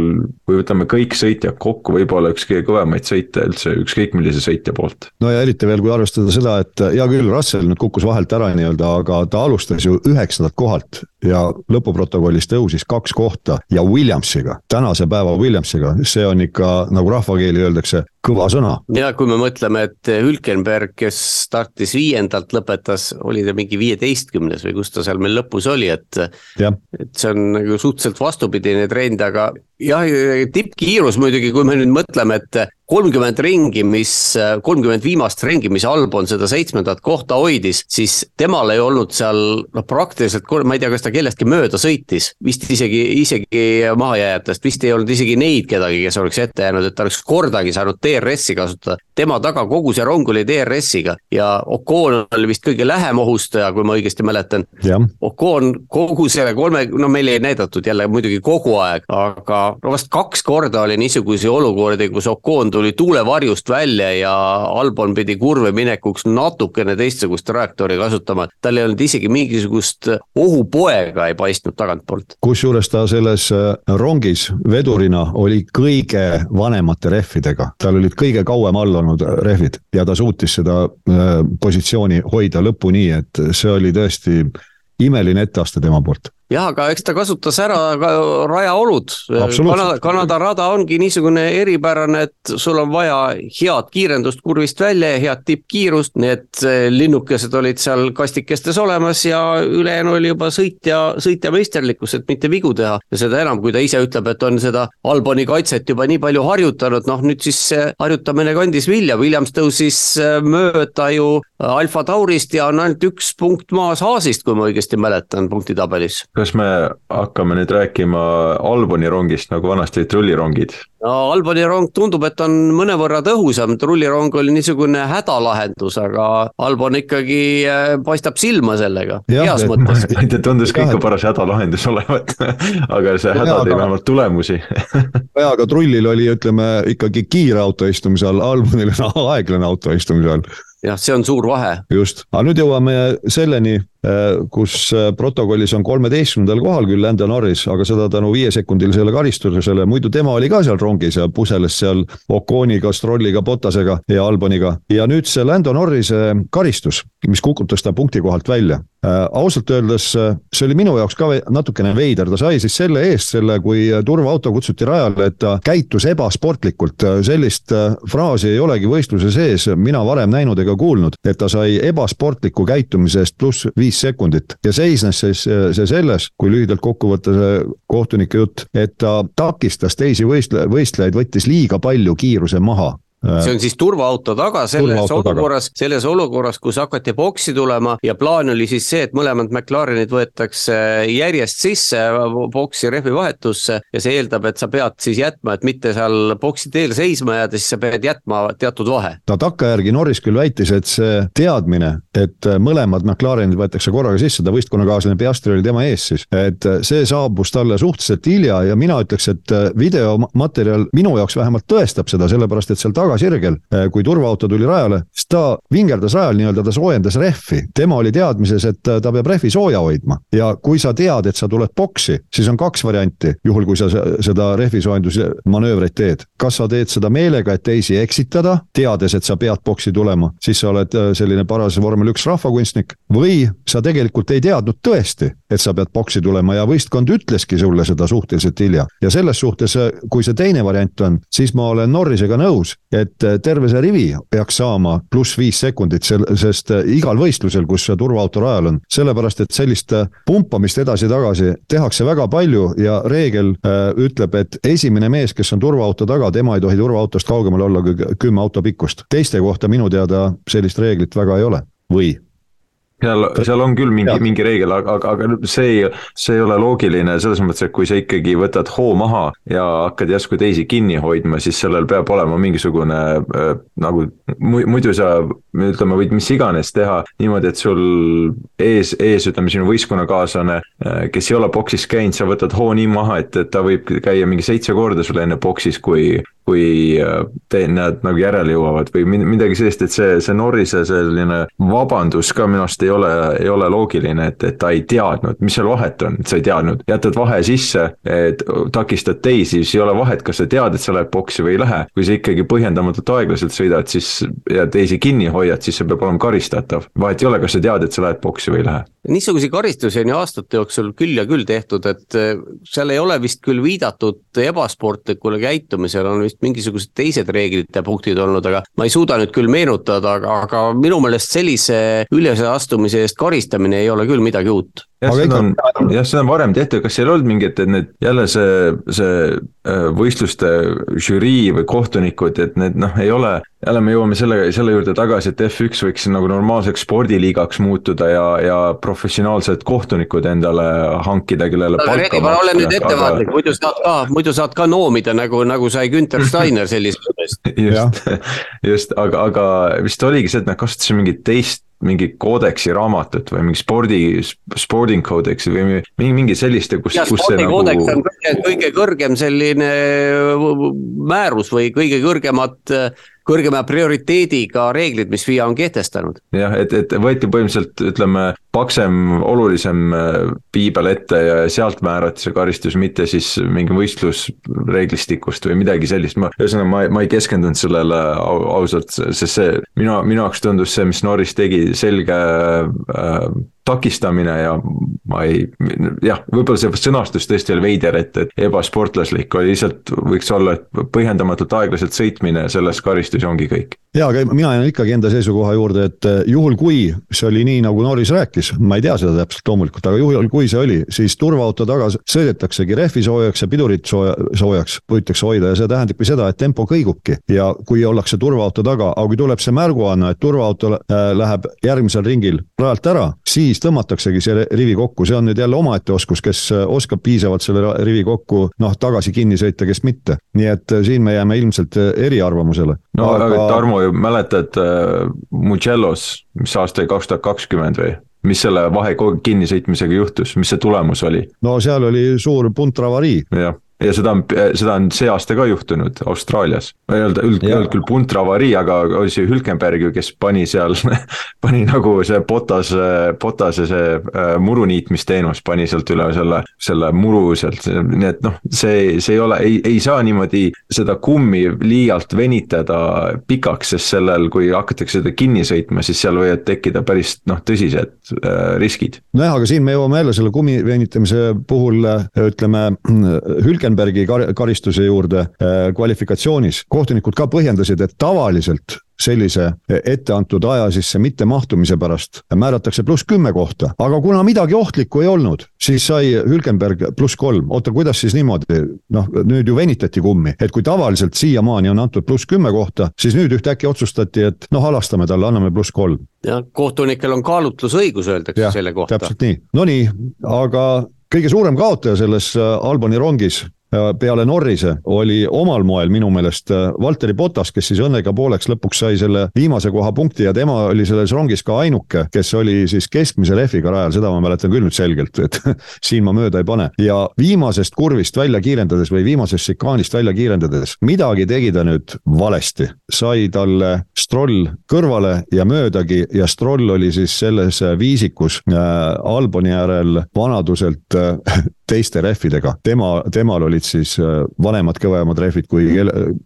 kui võtame kõik sõitjad kokku, võib-olla üks kõige kõvemaid sõite üldse ükskõik millise sõitja poolt. no ja eriti veel, kui arvestada seda, et hea küll, Russell nüüd kukkus vahelt ära nii-öelda, aga ta alustas ju üheksandalt kohalt ja lõpuprotokollis tõusis kaks kohta ja Williamsiga, tänase päeva Williamsiga, see on ikka nagu rahvakeeli öeldakse, kõva sõna. ja kui me mõtleme, et Hülkenberg, kes startis viiendalt, lõpetas, oli ta mingi viieteistkümnes või kus ta seal meil lõpus oli, et. et see on nagu suhteliselt vastupidine trend, aga jah, tippkiirus muidugi, kui me nüüd mõtleme, et kolmkümmend ringi, mis, kolmkümmend viimast ringi, mis Albon seda seitsmendat kohta hoidis, siis temal ei olnud seal noh, praktiliselt, ma ei tea, kas ta kellestki mööda sõitis. vist isegi, isegi mahajääjatest, vist ei olnud isegi neid kedagi, kes oleks ette jäänud, et ta oleks kordagi saanud DRS-i kasutada. tema taga kogu see rong oli DRS-iga ja Ocon oli vist kõige lähem ohustaja, kui ma õigesti mäletan. Ocon kogu selle kolme, no meile ei näidatud jälle muidugi kogu aeg, aga no vast kaks korda oli niisuguseid olukordi, kus Ocon tuli tuli tuulevarjust välja ja Albon pidi kurve minekuks natukene teistsugust trajektoori kasutama. tal ei olnud isegi mingisugust ohupoega ei paistnud tagantpoolt. kusjuures ta selles äh, rongis vedurina oli kõige vanemate rehvidega, tal olid kõige kauem all olnud rehvid ja ta suutis seda äh, positsiooni hoida lõpuni, et see oli tõesti imeline etteaste tema poolt jah, aga eks ta kasutas ära ka rajaolud. Kanada, Kanada rada ongi niisugune eripärane, et sul on vaja head kiirendust kurvist välja ja head tippkiirust, nii et eh, linnukesed olid seal kastikestes olemas ja ülejäänu oli juba sõitja, sõitja meisterlikkus, et mitte vigu teha. ja seda enam, kui ta ise ütleb, et on seda Alboni kaitset juba nii palju harjutanud, noh nüüd siis see harjutamine kandis vilja, Williams tõusis eh, mööda ju Alfa Taurist ja on ainult üks punkt maas Haasist, kui ma õigesti mäletan punktitabelis kas me hakkame nüüd rääkima Alboni rongist nagu vanasti olid trullirongid? no Alboni rong tundub, et on mõnevõrra tõhusam, trullirong oli niisugune hädalahendus, aga Albon ikkagi äh, paistab silma sellega, heas mõttes. ta tundus ka ikka paras hädalahendus olevat aga see häda tõi vähemalt tulemusi jaa, aga trullil oli, ütleme ikkagi kiire auto istumise all, Albonil on aeglane auto istumise all jah, see on suur vahe. just, aga nüüd jõuame selleni, kus äh, protokollis on kolmeteistkümnendal kohal küll Lando Norris, aga seda tänu viiesekundilisele karistusele, muidu tema oli ka seal rongis ja puseles seal Oconiga, Strolliga, Botasega ja Alboniga. ja nüüd see Lando Norrise karistus, mis kukutas ta punkti kohalt välja äh,. ausalt öeldes see oli minu jaoks ka natukene veider, ta sai siis selle eest selle, kui turvaauto kutsuti rajale, et ta käitus ebasportlikult, sellist fraasi ei olegi võistluse sees mina varem näinud ega kuulnud, et ta sai ebasportliku käitumise eest pluss viis sekundit. Ja seisnes siis see selles, kui lühidalt kokku võtta see kohtunike jutt, et ta takistas teisi võistle-, võistlejaid, võttis liiga palju kiiruse maha see on siis turvaauto taga selles olukorras, selles olukorras, kus hakati boksi tulema ja plaan oli siis see, et mõlemad McLarenid võetakse järjest sisse boksi rehvi vahetusse ja see eeldab, et sa pead siis jätma, et mitte seal boksi teel seisma jääda, siis sa pead jätma teatud vahe. no takkajärgi Norris küll väitis, et see teadmine, et mõlemad McLarenid võetakse korraga sisse, ta võistkonnakaaslane Piastri oli tema ees siis, et see saabus talle suhteliselt hilja ja mina ütleks, et videomaterjal minu jaoks vähemalt tõestab seda, sellepärast et seal taga tagasirgel, äh, kui turvaauto tuli rajale, siis ta vingerdas rajal nii-öelda, ta soojendas rehvi. tema oli teadmises, et äh, ta peab rehvi sooja hoidma ja kui sa tead, et sa tuled boksi, siis on kaks varianti, juhul kui sa seda rehvisoojenduse manöövreid teed. kas sa teed seda meelega, et teisi eksitada, teades, et sa pead boksi tulema, siis sa oled äh, selline paras vormel üks rahvakunstnik või sa tegelikult ei teadnud tõesti, et sa pead boksi tulema ja võistkond ütleski sulle seda suhteliselt hilja. ja selles suhtes, kui see teine variant on, siis ma olen Norrisega nõus, et eh, terve see rivi peaks saama pluss viis sekundit, sest eh, igal võistlusel, kus turvaauto rajal on, sellepärast et sellist eh, pumpamist edasi-tagasi tehakse väga palju ja reegel ütleb, et esimene mees, kes on turvaauto taga, tema ei tohi turvaautost kaugemal olla kui kümme auto pikkust. teiste kohta minu teada sellist reeglit väga ei ole, või? Seal, seal on küll mingi, mingi reegel, aga, aga, see ei, see ei ole loogiline selles mõttes, et kui sa ikkagi võtad hoo maha ja hakkad järsku teisi kinni hoidma, siis sellel peab olema mingisugune äh, nagu muidu sa ütleme, võid mis iganes teha niimoodi, et sul ees, ees ütleme sinu võistkonnakaaslane, äh, kes ei ole boksis käinud, sa võtad hoo nii maha, et, et ta võib käia mingi seitse korda sul enne boksis, kui, kui äh, te, nad nagu järele jõuavad või midagi sellist, et see, see Norrise selline vabandus ka minu arust ei ole, ei ole loogiline, et, et ta ei teadnud, mis seal vahet on, et sa ei teadnud. jätad vahe sisse, et takistad teisi, siis ei ole vahet, kas sa tead, et sa lähed boksi või ei lähe. kui sa ikkagi põhjendamatult aeglaselt sõidad, siis ja teisi kinni hoiad, siis see peab olema karistatav. vahet ei ole, kas sa tead, et sa lähed boksi või ei lähe niisuguseid karistusi on ju aastate jooksul küll ja küll tehtud, et äh, seal ei ole vist küll viidatud ebasportlikule käitumisele, on vist mingisugused teised reeglite punktid olnud, aga ma ei suuda nüüd küll meenutada, aga, aga minu meelest sellise üleastumise eest karistamine ei ole küll midagi uut jah, seda on, jah, seda on varem tehtud, kas seal ei olnud mingit, et need jälle see, see äh, võistluste žürii või kohtunikud, et need noh, ei ole, jälle me jõuame selle, selle juurde tagasi, et F1 võiks nagu normaalseks spordiliigaks muutuda ja, ja professionaalsed kohtunikud endale hankida, kellele palka maksta. ole nüüd ettevaatlik aga..., muidu saad ka, muidu saad ka noomida nagu, nagu sai Günter Steiner sellisest just, just, aga, aga vist oligi see, et nad kasutasid mingit teist mingi koodeksi raamatut või mingi spordi, sporting codeksi või mingi, mingi sellist, kus. ja spordikoodeks nagu... on kõige, kõige kõrgem selline määrus või kõige kõrgemad kõrgema prioriteediga reeglid, mis FIA on kehtestanud. jah, et, et võeti põhimõtteliselt ütleme paksem, olulisem äh, piibel ette ja sealt määrati see karistus, mitte siis mingi võistlusreeglistikust või midagi sellist, ma, ühesõnaga ma, ma ei keskendunud sellele ausalt, sest see minu, minu jaoks tundus see, mis Norris tegi, selge äh, takistamine ja ma ei, jah, võib-olla see sõnastus tõesti oli veider, et, et ebasportlaslik oli lihtsalt, võiks olla, et põhjendamatult aeglaselt sõitmine, selles karistus ongi kõik. Ja, aga mina jään ikkagi enda seisukoha juurde, et eh, juhul, kui see oli nii, nagu Norris rääkis, ma ei tea seda täpselt loomulikult, aga juhul, kui see oli, siis turvaauto taga sõidetaksegi rehvi soojaks ja pidurit sooja, soojaks püütakse hoida ja see tähendabki seda, et tempo kõigubki. ja kui ollakse turvaauto taga, aga kui tuleb see märguanne, et turvaauto äh, läheb järgmisel ringil rajalt ära, siis tõmmataksegi see rivi kokku, see on nüüd jälle omaette oskus, kes äh, oskab piisavalt selle rivi kokku noh, tagasi kinni sõita, kes mitte. nii et siin me jääme ilmselt eriarvamusele. no aga, aga Tarmo mäletad äh, Mugellos, mis aasta oli kaks tuhat kakskümmend või? mis selle vahe kinnisõitmisega juhtus, mis see tulemus oli? no seal oli suur puntravarii. jah, ja seda on, seda on see aasta ka juhtunud Austraalias. ma ei öelda, üld, ei olnud küll puntravarii, aga oli see Hülkenberg ju, kes pani seal pani nagu see Botas, Botase see äh, muru niitmisteenus pani sealt üle selle, selle muru sealt, nii et noh, see, see ei ole, ei, ei saa niimoodi seda kummi liialt venitada pikaks, sest sellel, kui hakatakse seda kinni sõitma, siis seal võivad tekkida päris noh, tõsised äh, riskid. nojah, aga siin me jõuame jälle selle kummi venitamise puhul ütleme, Hülkenberg Rosenbergi kar karistuse juurde äh, kvalifikatsioonis. kohtunikud ka põhjendasid, et tavaliselt sellise etteantud aja sisse mittemahtumise pärast määratakse pluss kümme kohta, aga kuna midagi ohtlikku ei olnud, siis sai Hülkenberg pluss kolm. oota, kuidas siis niimoodi, noh nüüd ju venitati kummi, et kui tavaliselt siiamaani on antud pluss kümme kohta, siis nüüd ühtäkki otsustati, et noh, halastame talle, anname pluss kolm. ja kohtunikel on kaalutlusõigus, öeldakse selle kohta. täpselt nii, no nii, aga kõige suurem kaotaja selles äh, Albani rongis peale Norrise oli omal moel minu meelest äh, Valteri Potas, kes siis õnnega pooleks lõpuks sai selle viimase koha punkti ja tema oli selles rongis ka ainuke, kes oli siis keskmise rehviga rajal, seda ma mäletan küll nüüd selgelt, et siin ma mööda ei pane. ja viimasest kurvist välja kiirendades või viimasest šikaanist välja kiirendades, midagi tegi ta nüüd valesti. sai talle Stroll kõrvale ja möödagi ja Stroll oli siis selles viisikus äh, Alboni äärel vanaduselt äh, teiste rehvidega, tema, temal olid siis äh, vanemad, kõvemad rehvid kui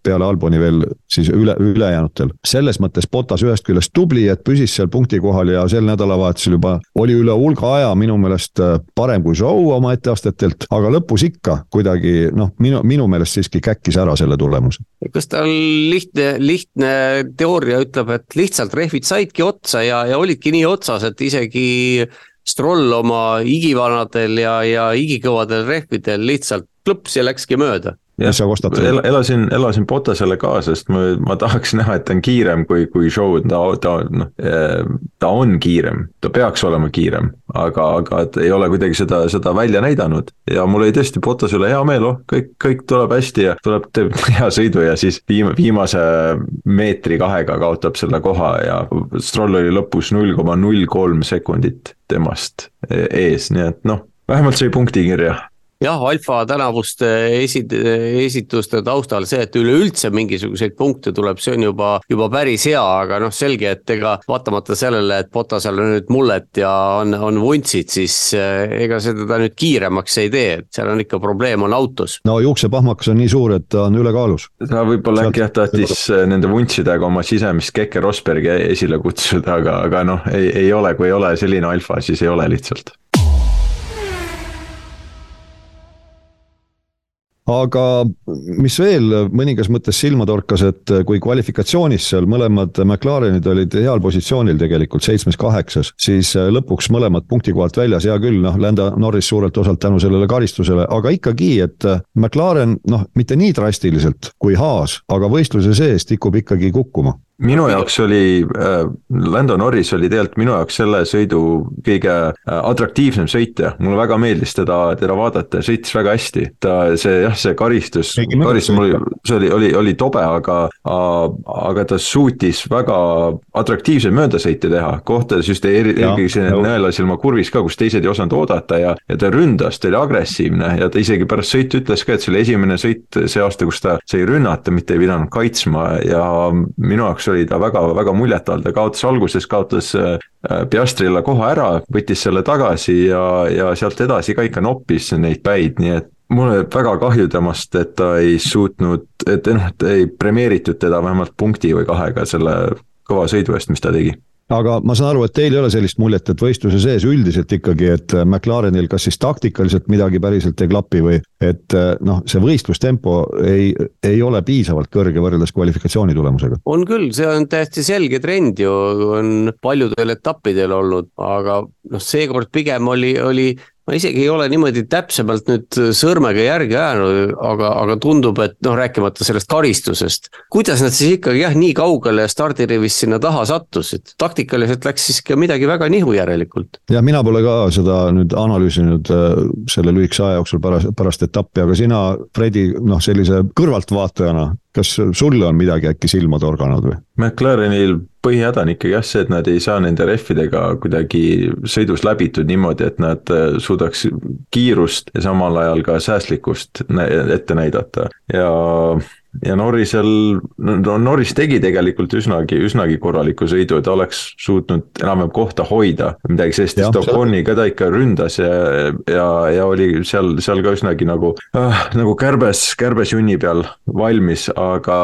peale Alboni veel siis üle, ülejäänutel. selles mõttes Potas ühest küljest tubli, et püsis seal punkti kohal ja sel nädalavahetusel juba oli üle hulga aja minu meelest äh, parem kui Show oma etteastetelt, aga lõpus ikka kuidagi noh, minu, minu meelest siiski käkkis ära selle tulemuse. kas tal lihtne, lihtne teooria ütleb, et lihtsalt rehvid saidki otsa ja, ja olidki nii otsas, et isegi Stroll oma igivanadel ja, ja igikõvadel rehvidel lihtsalt klõps ja läkski mööda mis sa kostad el,? elasin, elasin Botasele ka, sest ma, ma tahaks näha, et ta on kiirem kui, kui show, ta, ta noh, ta on kiirem, ta peaks olema kiirem. aga, aga et ei ole kuidagi seda, seda välja näidanud ja mul oli tõesti Botasele hea meel, oh kõik, kõik tuleb hästi ja tuleb, teeb hea sõidu ja siis viim-, viimase meetri-kahega kaotab selle koha ja Stroll oli lõpus null koma null kolm sekundit temast ees, nii et noh, vähemalt sai punkti kirja jah, Alfa tänavuste esit-, esituste taustal see, et üleüldse mingisuguseid punkte tuleb, see on juba, juba päris hea, aga noh, selge, et ega vaatamata sellele, et Potasel on nüüd mullet ja on, on vuntsid, siis eh, ega see teda nüüd kiiremaks ei tee, et seal on ikka probleem on autos. no juuksepahmakas on nii suur, et ta on ülekaalus. ta võib-olla äkki jah tahtis eh, nende vuntsidega oma sisemist Keke Rosbergi esile kutsuda, aga, aga noh, ei, ei ole, kui ei ole selline alfa, siis ei ole lihtsalt aga mis veel mõningas mõttes silma torkas, et kui kvalifikatsioonis seal mõlemad McLarenid olid heal positsioonil tegelikult, seitsmes-kaheksas, siis lõpuks mõlemad punkti kohalt väljas, hea küll, noh, Lando Norris suurelt osalt tänu sellele karistusele, aga ikkagi, et McLaren noh, mitte nii drastiliselt kui Haas, aga võistluse sees tikub ikkagi kukkuma. Minu jaoks oli äh,, Lando Norris oli tegelikult minu jaoks selle sõidu kõige äh, atraktiivsem sõitja, mulle väga meeldis teda, teda vaadata, sõitis väga hästi. ta, see jah, see karistus, karistus mul oli, see oli, oli, oli tobe, aga, aga ta suutis väga atraktiivseid möödasõite teha, kohtades just eelkõige siin nõelasilma kurvis ka, kus teised ei osanud oodata ja, ja ta ründas, ta oli agressiivne ja ta isegi pärast sõitu ütles ka, et see oli esimene sõit see aasta, kus ta sai rünnata, mitte ei pidanud kaitsma ja minu jaoks oli ta väga, väga muljetavaldav, kaotas alguses, kaotas äh, Piastrile koha ära, võttis selle tagasi ja, ja sealt edasi ka ikka noppis neid päid, nii et mul oli väga kahju temast, et ta ei suutnud, et noh, et ei premeeritud teda vähemalt punkti või kahega selle kõva sõidu eest, mis ta tegi aga ma saan aru, et teil ei ole sellist muljet, et võistluse sees üldiselt ikkagi, et McLarenil kas siis taktikaliselt midagi päriselt ei klapi või et noh, see võistlustempo ei, ei ole piisavalt kõrge võrreldes kvalifikatsiooni tulemusega? on küll, see on täiesti selge trend ju, on paljudel etappidel olnud, aga noh, seekord pigem oli, oli ma isegi ei ole niimoodi täpsemalt nüüd sõrmega järgi ajanud, aga, aga tundub, et noh, rääkimata sellest karistusest. kuidas nad siis ikkagi jah, nii kaugele stardirivis sinna taha sattusid, taktikaliselt läks siis ka midagi väga nihu järelikult. ja mina pole ka seda nüüd analüüsinud äh, selle lühikese aja jooksul pärast, pärast etappi, aga sina, Fredi, noh, sellise kõrvaltvaatajana kas sulle on midagi äkki silma torganud või? McLarenil põhihäda on ikkagi jah see, et nad ei saa nende rehvidega kuidagi sõidus läbitud niimoodi, et nad äh, suudaks kiirust ja samal ajal ka säästlikkust ette näidata ja ja Norrisel, no Norris tegi tegelikult üsnagi, üsnagi korraliku sõidu, ta oleks suutnud enam-vähem kohta hoida. midagi sellist, sest Oconiga ta ikka ründas ja, ja, ja oli seal, seal ka üsnagi nagu äh,, nagu kärbes, kärbes junni peal valmis, aga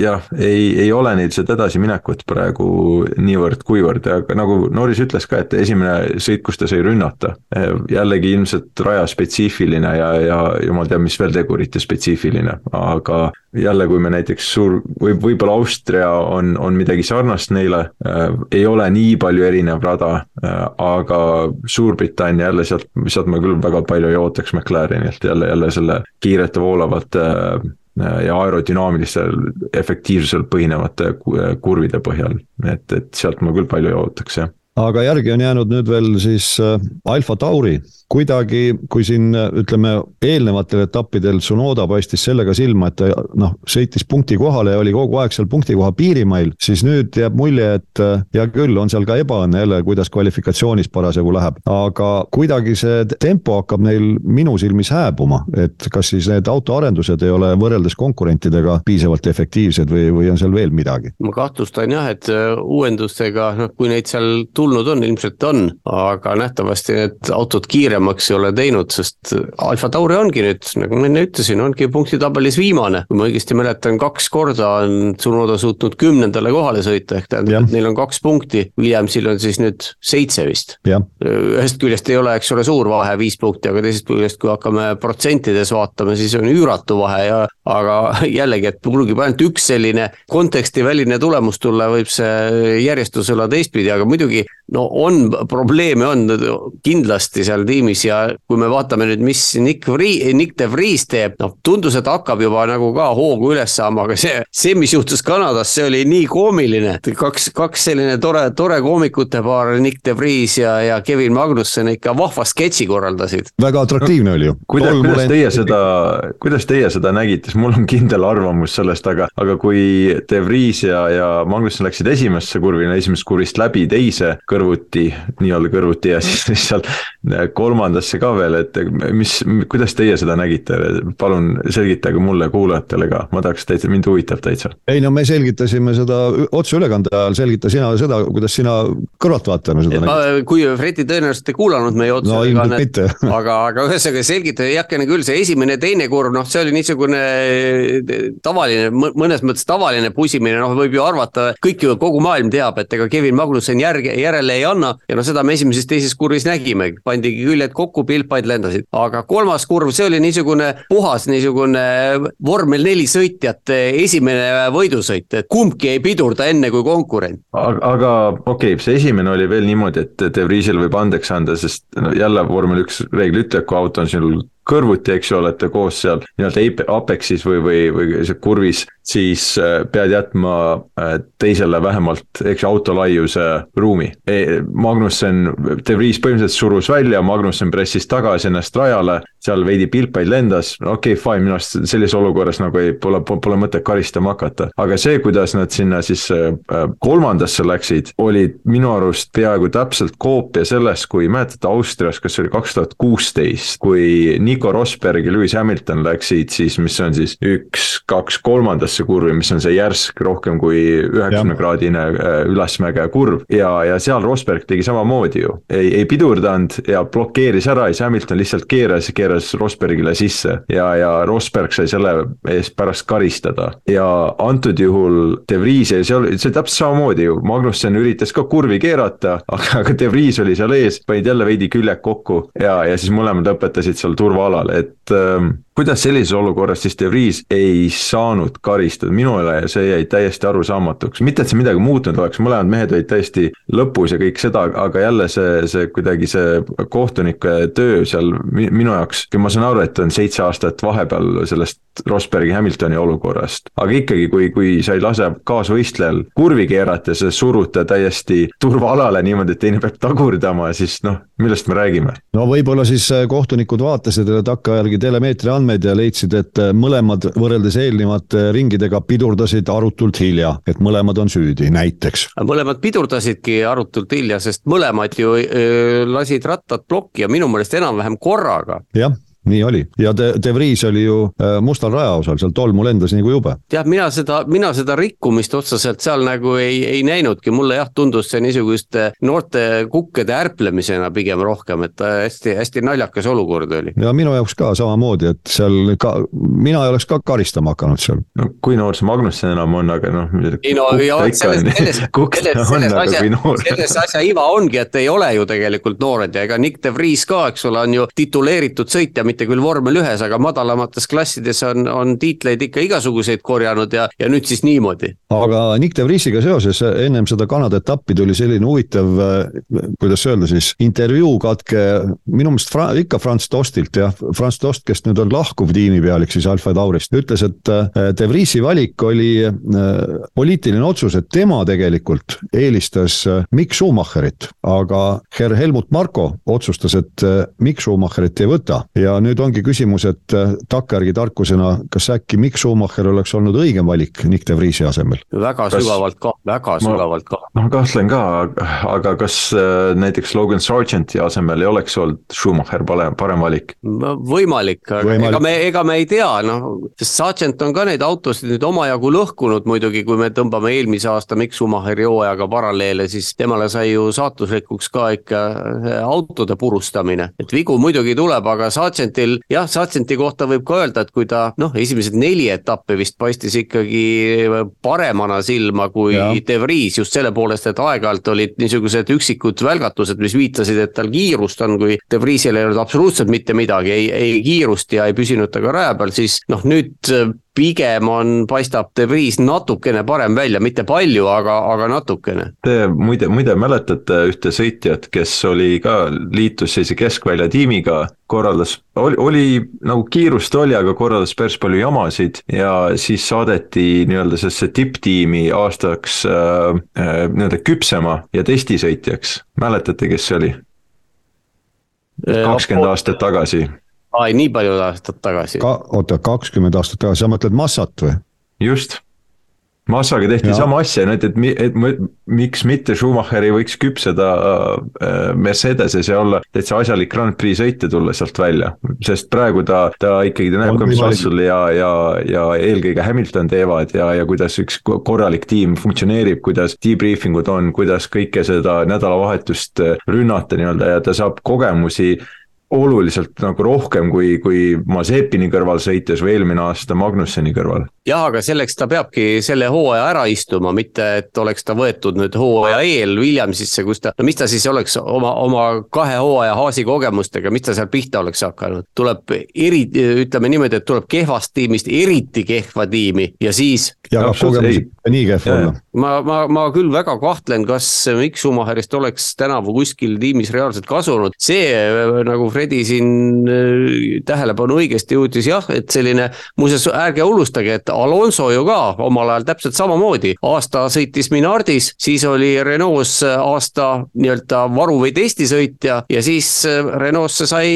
jah, ei, ei ole neil seda edasiminekut praegu niivõrd-kuivõrd ja nagu Norris ütles ka, et esimene sõit, kus ta sai rünnata, jällegi ilmselt raja spetsiifiline ja, ja jumal teab, mis veel tegurite spetsiifiline, aga jälle, kui me näiteks suur, või võib-olla Austria on, on midagi sarnast neile äh,, ei ole nii palju erinev rada äh,, aga Suurbritannia jälle sealt, sealt ma küll väga palju ei ootaks McLarenilt jälle, jälle selle kiirete voolavate äh, ja aerodünaamilisel efektiivsusel põhinevate kurvide põhjal, et, et sealt ma küll palju ei ootaks, jah aga järgi on jäänud nüüd veel siis äh, Alfa Tauri, kuidagi, kui siin ütleme, eelnevatel etappidel Tsunoda paistis sellega silma, et ta noh, sõitis punkti kohale ja oli kogu aeg seal punkti koha piirimail, siis nüüd jääb mulje, et äh, hea küll, on seal ka ebaõnne jälle, kuidas kvalifikatsioonis parasjagu läheb, aga kuidagi see tempo hakkab neil minu silmis hääbuma, et kas siis need autoarendused ei ole võrreldes konkurentidega piisavalt efektiivsed või, või on seal veel midagi? ma kahtlustan jah, et äh, uuendustega, noh, kui neid seal tulnud on, ilmselt on, aga nähtavasti need autod kiiremaks ei ole teinud, sest Alfa Tauri ongi nüüd, nagu ma enne ütlesin, ongi punktitabelis viimane. kui ma õigesti mäletan, kaks korda on Tsunoda suutnud kümnendale kohale sõita, ehk tähendab, et neil on kaks punkti, Williamsil on siis nüüd seitse vist. ühest küljest ei ole, eks ole, suur vahe, viis punkti, aga teisest küljest, kui hakkame protsentides vaatama, siis on üüratu vahe ja aga jällegi, et pruugib ainult üks selline kontekstiväline tulemus tulla, võib see järjestus olla teistpidi, aga muidugi no on probleeme on kindlasti seal tiimis ja kui me vaatame nüüd, mis Nick Vrii, Nick de Vries teeb, noh tundus, et hakkab juba nagu ka hoogu üles saama, aga see, see, mis juhtus Kanadas, see oli nii koomiline. kaks, kaks selline tore, tore koomikute paar, Nick de Vries ja, ja Kevin Magnussen ikka vahva sketši korraldasid. väga atraktiivne oli ju. kuidas, kuidas teie seda, kuidas teie seda nägite, sest mul on kindel arvamus sellest, aga, aga kui de Vries ja, ja Magnussen läksid esimesse kurvi, esimesest kurvist läbi teise kõrvuti, nii-öelda kõrvuti ja siis lihtsalt kolmandasse ka veel, et mis, kuidas teie seda nägite, palun selgitage mulle, kuulajatele ka, ma tahaks täitsa, mind huvitab täitsa. ei no me selgitasime seda otseülekande ajal, selgita sina seda, kuidas sina kõrvaltvaatajana seda nägid. kui Fredi tõenäoliselt ei kuulanud meie otseülekannet no,, aga, aga ühesõnaga selgitage heakene küll, see esimene, teine kurv, noh, see oli niisugune tavaline, mõnes mõttes tavaline pusimine, noh, võib ju arvata, kõik ju, kogu maailm teab, et ega Kevin Magnussen järge, järele ei anna ja no seda me esimeses-teises kurvis nägime, pandigi küljed kokku, pilpaid lendasid. aga kolmas kurv, see oli niisugune puhas niisugune vormel neli sõitjate esimene võidusõit, et kumbki ei pidurda enne kui konkurent. aga okei okay,, see esimene oli veel niimoodi, et De Vriesile võib andeks anda, sest no jälle vormel üks reegel ütleb, kui auto on sinul kõrvuti, eks ju, olete koos seal nii-öelda apex'is või, või, või kurvis, siis äh, pead jätma äh, teisele vähemalt, eks ju, auto laiuse ruumi e. Magnussen, De Vries põhimõtteliselt surus välja, Magnussen pressis tagasi ennast rajale, seal veidi pilpaid lendas, okei okay,, fine, minu arust sellises olukorras nagu ei, pole, pole mõtet karistama hakata. aga see, kuidas nad sinna siis kolmandasse läksid, oli minu arust peaaegu täpselt koopia sellest, kui mäletate Austrias, kas see oli kaks tuhat kuusteist, kui Nico Rosberg ja Lewis Hamilton läksid siis, mis on siis üks, kaks kolmandasse kurvi, mis on see järsk rohkem kui üheksakümne kraadine äh, ülesmäge kurv. ja, ja seal Rosberg tegi samamoodi ju, ei, ei pidurdanud ja blokeeris ära ja siis Hamilton lihtsalt keeras, keeras Rosbergile sisse ja, ja Rosberg sai selle eest pärast karistada. ja antud juhul De Vries ja see oli, see oli täpselt samamoodi ju, Magnussen üritas ka kurvi keerata, aga, aga De Vries oli seal ees, panid jälle veidi küljed kokku ja, ja siis mõlemad lõpetasid seal turvaalal, et ähm, kuidas sellises olukorras siis De Vries ei saanud karistada, minule see jäi täiesti arusaamatuks, mitte et see midagi muutunud oleks, mõlemad mehed olid täiesti lõpus ja kõik seda, aga jälle see, see kuidagi see kohtunike töö seal minu jaoks, ma saan aru, et on seitse aastat vahepeal sellest Rosbergi Hamiltoni olukorrast, aga ikkagi, kui, kui sa ei lase kaasvõistlejal kurvi keerata ja sa surud ta täiesti turvaalale niimoodi, et teine peab tagurdama, siis noh, millest me räägime? no võib-olla siis kohtunikud vaatasid takkajärgi telemeetri andmeid andmeid ja leidsid, et äh, mõlemad võrreldes eelnevate ringidega pidurdasid arutult hilja, et mõlemad on süüdi, näiteks. mõlemad pidurdasidki arutult hilja, sest mõlemad ju öö, äh, lasid rattad plokki ja minu meelest enam-vähem korraga. jah nii oli ja De, De Vries oli ju äh, mustal rajaosal, seal tolmu lendas nagu jube. tead, mina seda, mina seda rikkumist otseselt seal nagu ei, ei näinudki, mulle jah, tundus see niisuguste noorte kukkede ärplemisena pigem rohkem, et hästi-hästi naljakas olukord oli. ja minu jaoks ka samamoodi, et seal ka, mina ei oleks ka karistama hakanud seal. no kui noor see Magnussen enam on, aga noh. ei no selles, selles, selles, selles asja, selles asja iva ongi, et ei ole ju tegelikult noored ja ega Nick De Vries ka, eks ole, on ju tituleeritud sõitja, mitte küll vormel ühes, aga madalamates klassides on, on tiitleid ikka igasuguseid korjanud ja, ja nüüd siis niimoodi. aga Nick de Vriesiga seoses ennem seda Kanada etappi tuli selline huvitav, kuidas öelda siis, intervjuu katke minu meelest Fra, ikka Franz Tostilt jah, Franz Tost, kes nüüd on lahkuv tiimipealik siis Alfa Taurist, ütles, et äh, de Vriesi valik oli äh, poliitiline otsus, et tema tegelikult eelistas äh, Mikk Schumacherit, aga herr Helmut Marko otsustas, et Mikk Schumacherit ei võta. Ja nüüd ongi küsimus, et äh, takkajärgi tarkusena, kas äkki Mikk Schumacher oleks olnud õigem valik Nick de Vriesi asemel? väga kas... sügavalt ka, väga ma, sügavalt ka. ma kahtlen ka, aga kas äh, näiteks Logan Sargenti asemel ei oleks olnud Schumacher parem, parem valik? võimalik, aga ega me, ega me ei tea, noh, sest Sargent on ka neid autosid nüüd omajagu lõhkunud muidugi, kui me tõmbame eelmise aasta Mikk Schumacheri hooajaga paralleele, siis temale sai ju saatuslikuks ka ikka autode purustamine, et vigu muidugi tuleb, aga Sargent Sargentil, jah, Sargenti kohta võib ka öelda, et kui ta noh, esimesed neli etappi vist paistis ikkagi paremana silma kui ja. De Vries just selle poolest, et aeg-ajalt olid niisugused üksikud välgatused, mis viitasid, et tal kiirust on, kui De Vriesil ei olnud absoluutselt mitte midagi, ei, ei kiirust ja ei püsinud ta ka raja peal, siis noh, nüüd pigem on, paistab De Vries natukene parem välja, mitte palju, aga, aga natukene. Te muide, muide mäletate ühte sõitjat, kes oli ka, liitus sellise keskvälja tiimiga, korraldas, oli, oli nagu kiirust oli, aga korraldas päris palju jamasid ja siis saadeti nii-öelda sellesse tipptiimi aastaks äh, äh, nii-öelda küpsema ja testisõitjaks. mäletate, kes see oli? Äh, kakskümmend aastat tagasi ai, nii palju aastat tagasi Ka,. oota, kakskümmend aastat tagasi, sa mõtled Massat või? just. Massaga tehti ja. sama asja, et, et, et, et miks mitte Schumacher ei võiks küpseda äh, Mercedeses ja olla täitsa asjalik Grand Prix sõitja tulla sealt välja. sest praegu ta, ta ikkagi ta näeb ka, mis Russell ja, ja, ja eelkõige Hamilton teevad ja, ja kuidas üks korralik tiim funktsioneerib, kuidas debriefing ud on, kuidas kõike seda nädalavahetust rünnata nii-öelda ja ta saab kogemusi oluliselt nagu rohkem kui, kui Mazepini kõrval sõites või eelmine aasta Magnusseni kõrval. Jah, aga selleks ta peabki selle hooaja ära istuma, mitte et oleks ta võetud nüüd hooaja eel Williamsisse, kus ta, no mis ta siis oleks oma, oma kahe hooaja Haasi kogemustega, mis ta seal pihta oleks hakanud. tuleb eri, ütleme niimoodi, et tuleb kehvast tiimist eriti kehva tiimi ja siis. jagab kogemusi, nii kehv olla. ma, ma, ma küll väga kahtlen, kas Mikk Schumacherist oleks tänavu kuskil tiimis reaalselt kasunud, see nagu Fredi siin äh, tähelepanu õigesti juhtis jah, et selline, muuseas ärge unustage, et Alonso ju ka omal ajal täpselt samamoodi, aasta sõitis Minardis, siis oli Renault's aasta nii-öelda varu või testisõitja ja siis Renault'sse sai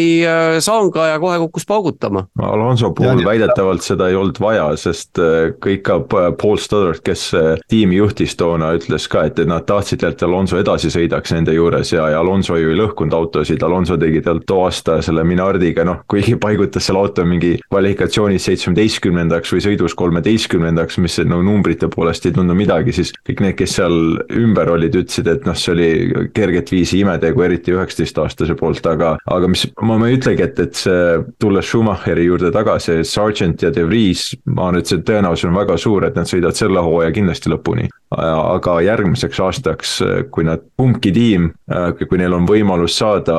sanga ja kohe kukkus paugutama. Alonso puhul ja, väidetavalt seda ei olnud vaja, sest kõik ka Paul Stoddart, kes tiimi juhtis toona, ütles ka, et nad tahtsid, et Alonso edasi sõidaks nende juures ja, ja Alonso ju ei lõhkunud autosid, Alonso tegi tal too aasta selle Minardiga, noh, kuigi paigutas selle auto mingi kvalifikatsioonis seitsmeteistkümnendaks või sõidus kolmeteistkümnendaks, mis no numbrite poolest ei tundu midagi, siis kõik need, kes seal ümber olid, ütlesid, et noh, see oli kerget viisi imetegu, eriti üheksateistaastase poolt, aga, aga mis, ma, ma ei ütlegi, et, et see, tulles Schumacheri juurde tagasi, Sargent ja De Vries, ma arvan, et see tõenäosus on väga suur, et nad sõidavad selle hooaja kindlasti lõpuni. Aga järgmiseks aastaks, kui nad, kumbki tiim, kui neil on võimalus saada,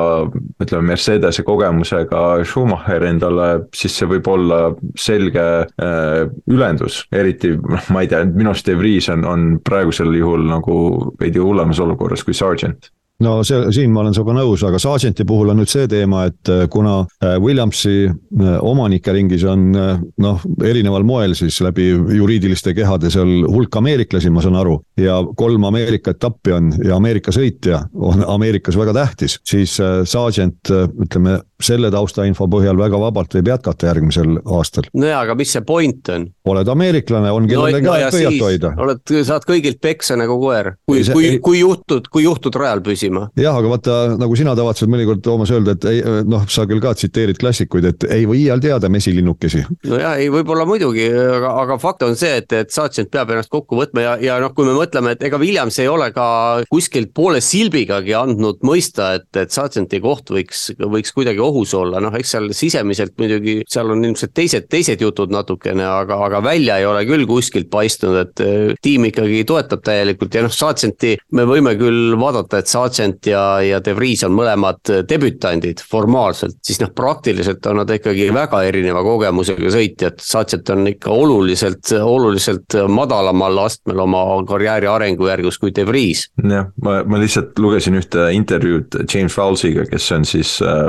ütleme, Mercedese kogemusega Schumacher endale, siis see võib olla selge äh, ülendus, eriti noh, ma ei tea, minu arust De Vries on, on praegusel juhul nagu veidi hullemas olukorras kui Sargent no see, siin ma olen sinuga nõus, aga Sargenti puhul on nüüd see teema, et äh, kuna äh, Williamsi äh, omanike ringis on noh, erineval moel siis läbi juriidiliste kehade seal hulk ameeriklasi, ma saan aru, ja kolm Ameerika etappi on ja Ameerika sõitja on Ameerikas väga tähtis, siis Sargent ütleme, selle taustainfo põhjal väga vabalt võib jätkata järgmisel aastal. nojaa, aga mis see point on? oled ameeriklane, on kellele no, käed pöialt hoida. oled, saad kõigilt peksa nagu koer, kui, kui, kui juhtud, kui juhtud rajal püsima jah, aga vaata, nagu sina tavatsed mõnikord, Toomas, öelda, et ei noh, sa küll ka tsiteerid klassikuid, et ei või iial teada mesilinnukesi. nojah, ei võib-olla muidugi, aga, aga fakt on see, et, et Sargent peab ennast kokku võtma ja, ja noh, kui me mõtleme, et ega Williams ei ole ka kuskilt poole silbigagi andnud mõista, et, et Sargenti koht võiks, võiks kuidagi ohus olla, noh, eks seal sisemiselt muidugi, seal on ilmselt teised, teised jutud natukene, aga, aga välja ei ole küll kuskilt paistnud, et eh, tiim ikkagi toetab täielikult ja noh, Sargenti me võime küll vaadata, et Sargent ja, ja De Vries on mõlemad debütandid formaalselt, siis noh, praktiliselt on nad ikkagi väga erineva kogemusega sõitjad. Satset on ikka oluliselt, oluliselt madalamal astmel oma karjääri arengujärgus kui De Vries. jah, ma, ma lihtsalt lugesin ühte intervjuud James Fowlesiga, kes on siis äh,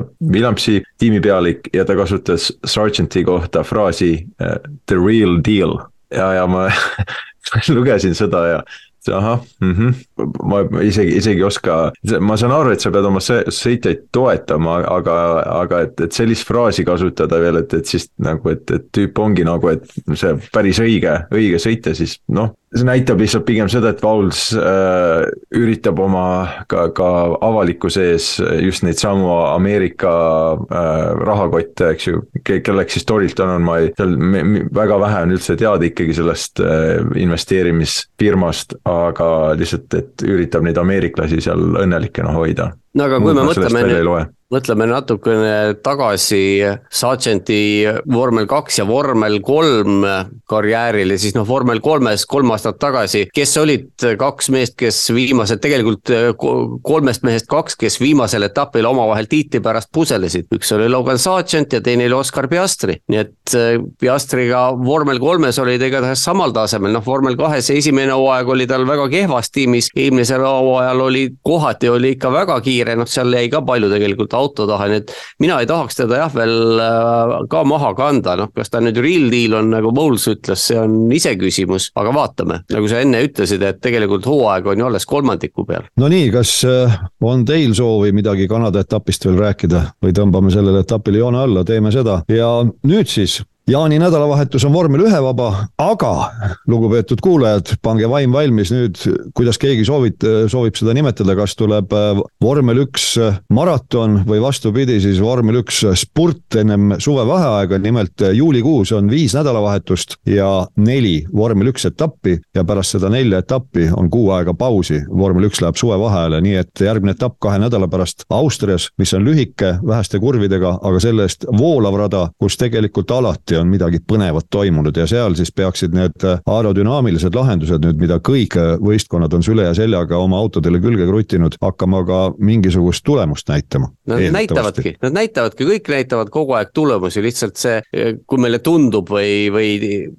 Williamsi tiimipealik ja ta kasutas Sargenti kohta fraasi äh, the real deal ja, ja ma lugesin seda ja ahah mm, -hmm. ma isegi, isegi ei oska, ma saan aru, et sa pead oma sõitjaid toetama, aga, aga et, et sellist fraasi kasutada veel, et, et siis nagu, et, et tüüp ongi nagu, et see päris õige, õige sõitja, siis noh see näitab lihtsalt pigem seda, et Vauls äh, üritab oma ka, ka avalikkuse ees just neid samu Ameerika äh, rahakotte, eks ju, kelleks siis Torilton on, ma ei, seal väga vähe on üldse teada ikkagi sellest äh, investeerimisfirmast, aga lihtsalt, et üritab neid ameeriklasi seal õnnelikena hoida. no aga kui Muud me mõtleme nüüd mõtleme natukene tagasi Sargenti vormel kaks ja vormel kolm karjäärile, siis noh, vormel kolmes kolm aastat tagasi, kes olid kaks meest, kes viimased, tegelikult kolmest mehest kaks, kes viimasel etapil omavahel tiitli pärast puselesid. üks oli Logan Sargent ja teine oli Oscar Piastri, nii et äh, Piastriga vormel kolmes oli ta igatahes samal tasemel, noh vormel kahes esimene hooaeg oli tal väga kehvas tiimis, eelmisel hooajal oli kohati oli ikka väga kiire, noh seal jäi ka palju tegelikult auto taha, nii et mina ei tahaks teda jah, veel äh, ka maha kanda, noh, kas ta nüüd real deal on, nagu Bowles ütles, see on iseküsimus, aga vaatame. nagu sa enne ütlesid, et tegelikult hooaeg on ju alles kolmandiku peal. no nii, kas äh, on teil soovi midagi Kanada etapist veel rääkida või tõmbame sellele etapile joone alla, teeme seda ja nüüd siis jaani nädalavahetus on vormel ühe vaba, aga lugupeetud kuulajad, pange vaim valmis nüüd, kuidas keegi soovib, soovib seda nimetada, kas tuleb äh, vormel üks äh, maraton või vastupidi, siis vormel üks spurt ennem suvevaheaega, nimelt äh, juulikuus on viis nädalavahetust ja neli vormel üks etappi ja pärast seda nelja etappi on kuu aega pausi. vormel üks läheb suvevaheajale, nii et järgmine etapp kahe nädala pärast Austrias, mis on lühike, väheste kurvidega, aga selle eest voolav rada, kus tegelikult alati alati on midagi põnevat toimunud ja seal siis peaksid need äh, aerodünaamilised lahendused nüüd, mida kõik äh, võistkonnad on süle ja seljaga oma autodele külge krutinud, hakkama ka mingisugust tulemust näitama. Nad näitavadki, nad näitavadki, kõik näitavad kogu aeg tulemusi, lihtsalt see, kui meile tundub või, või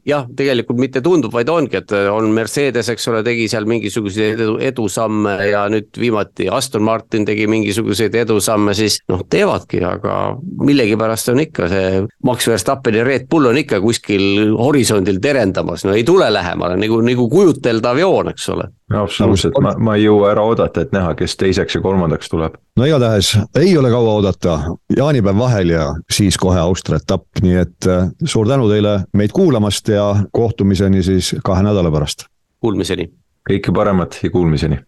jah, tegelikult mitte tundub, vaid ongi, et on Mercedes, eks ole, tegi seal mingisuguseid edu, edusamme ja nüüd viimati Aston Martin tegi mingisuguseid edusamme, siis noh, teevadki, aga millegipärast on ikka see Max Verstappeni Red Red Bull on ikka kuskil horisondil terendamas, no ei tule lähemale nagu, nagu kujuteldav joon, eks ole. absoluutselt, ma, ma ei jõua ära oodata, et näha, kes teiseks ja kolmandaks tuleb. no igatahes ei ole kaua oodata, jaanipäev vahel ja siis kohe Austria etapp, nii et äh, suur tänu teile meid kuulamast ja kohtumiseni siis kahe nädala pärast. Kuulmiseni. kõike paremat ja kuulmiseni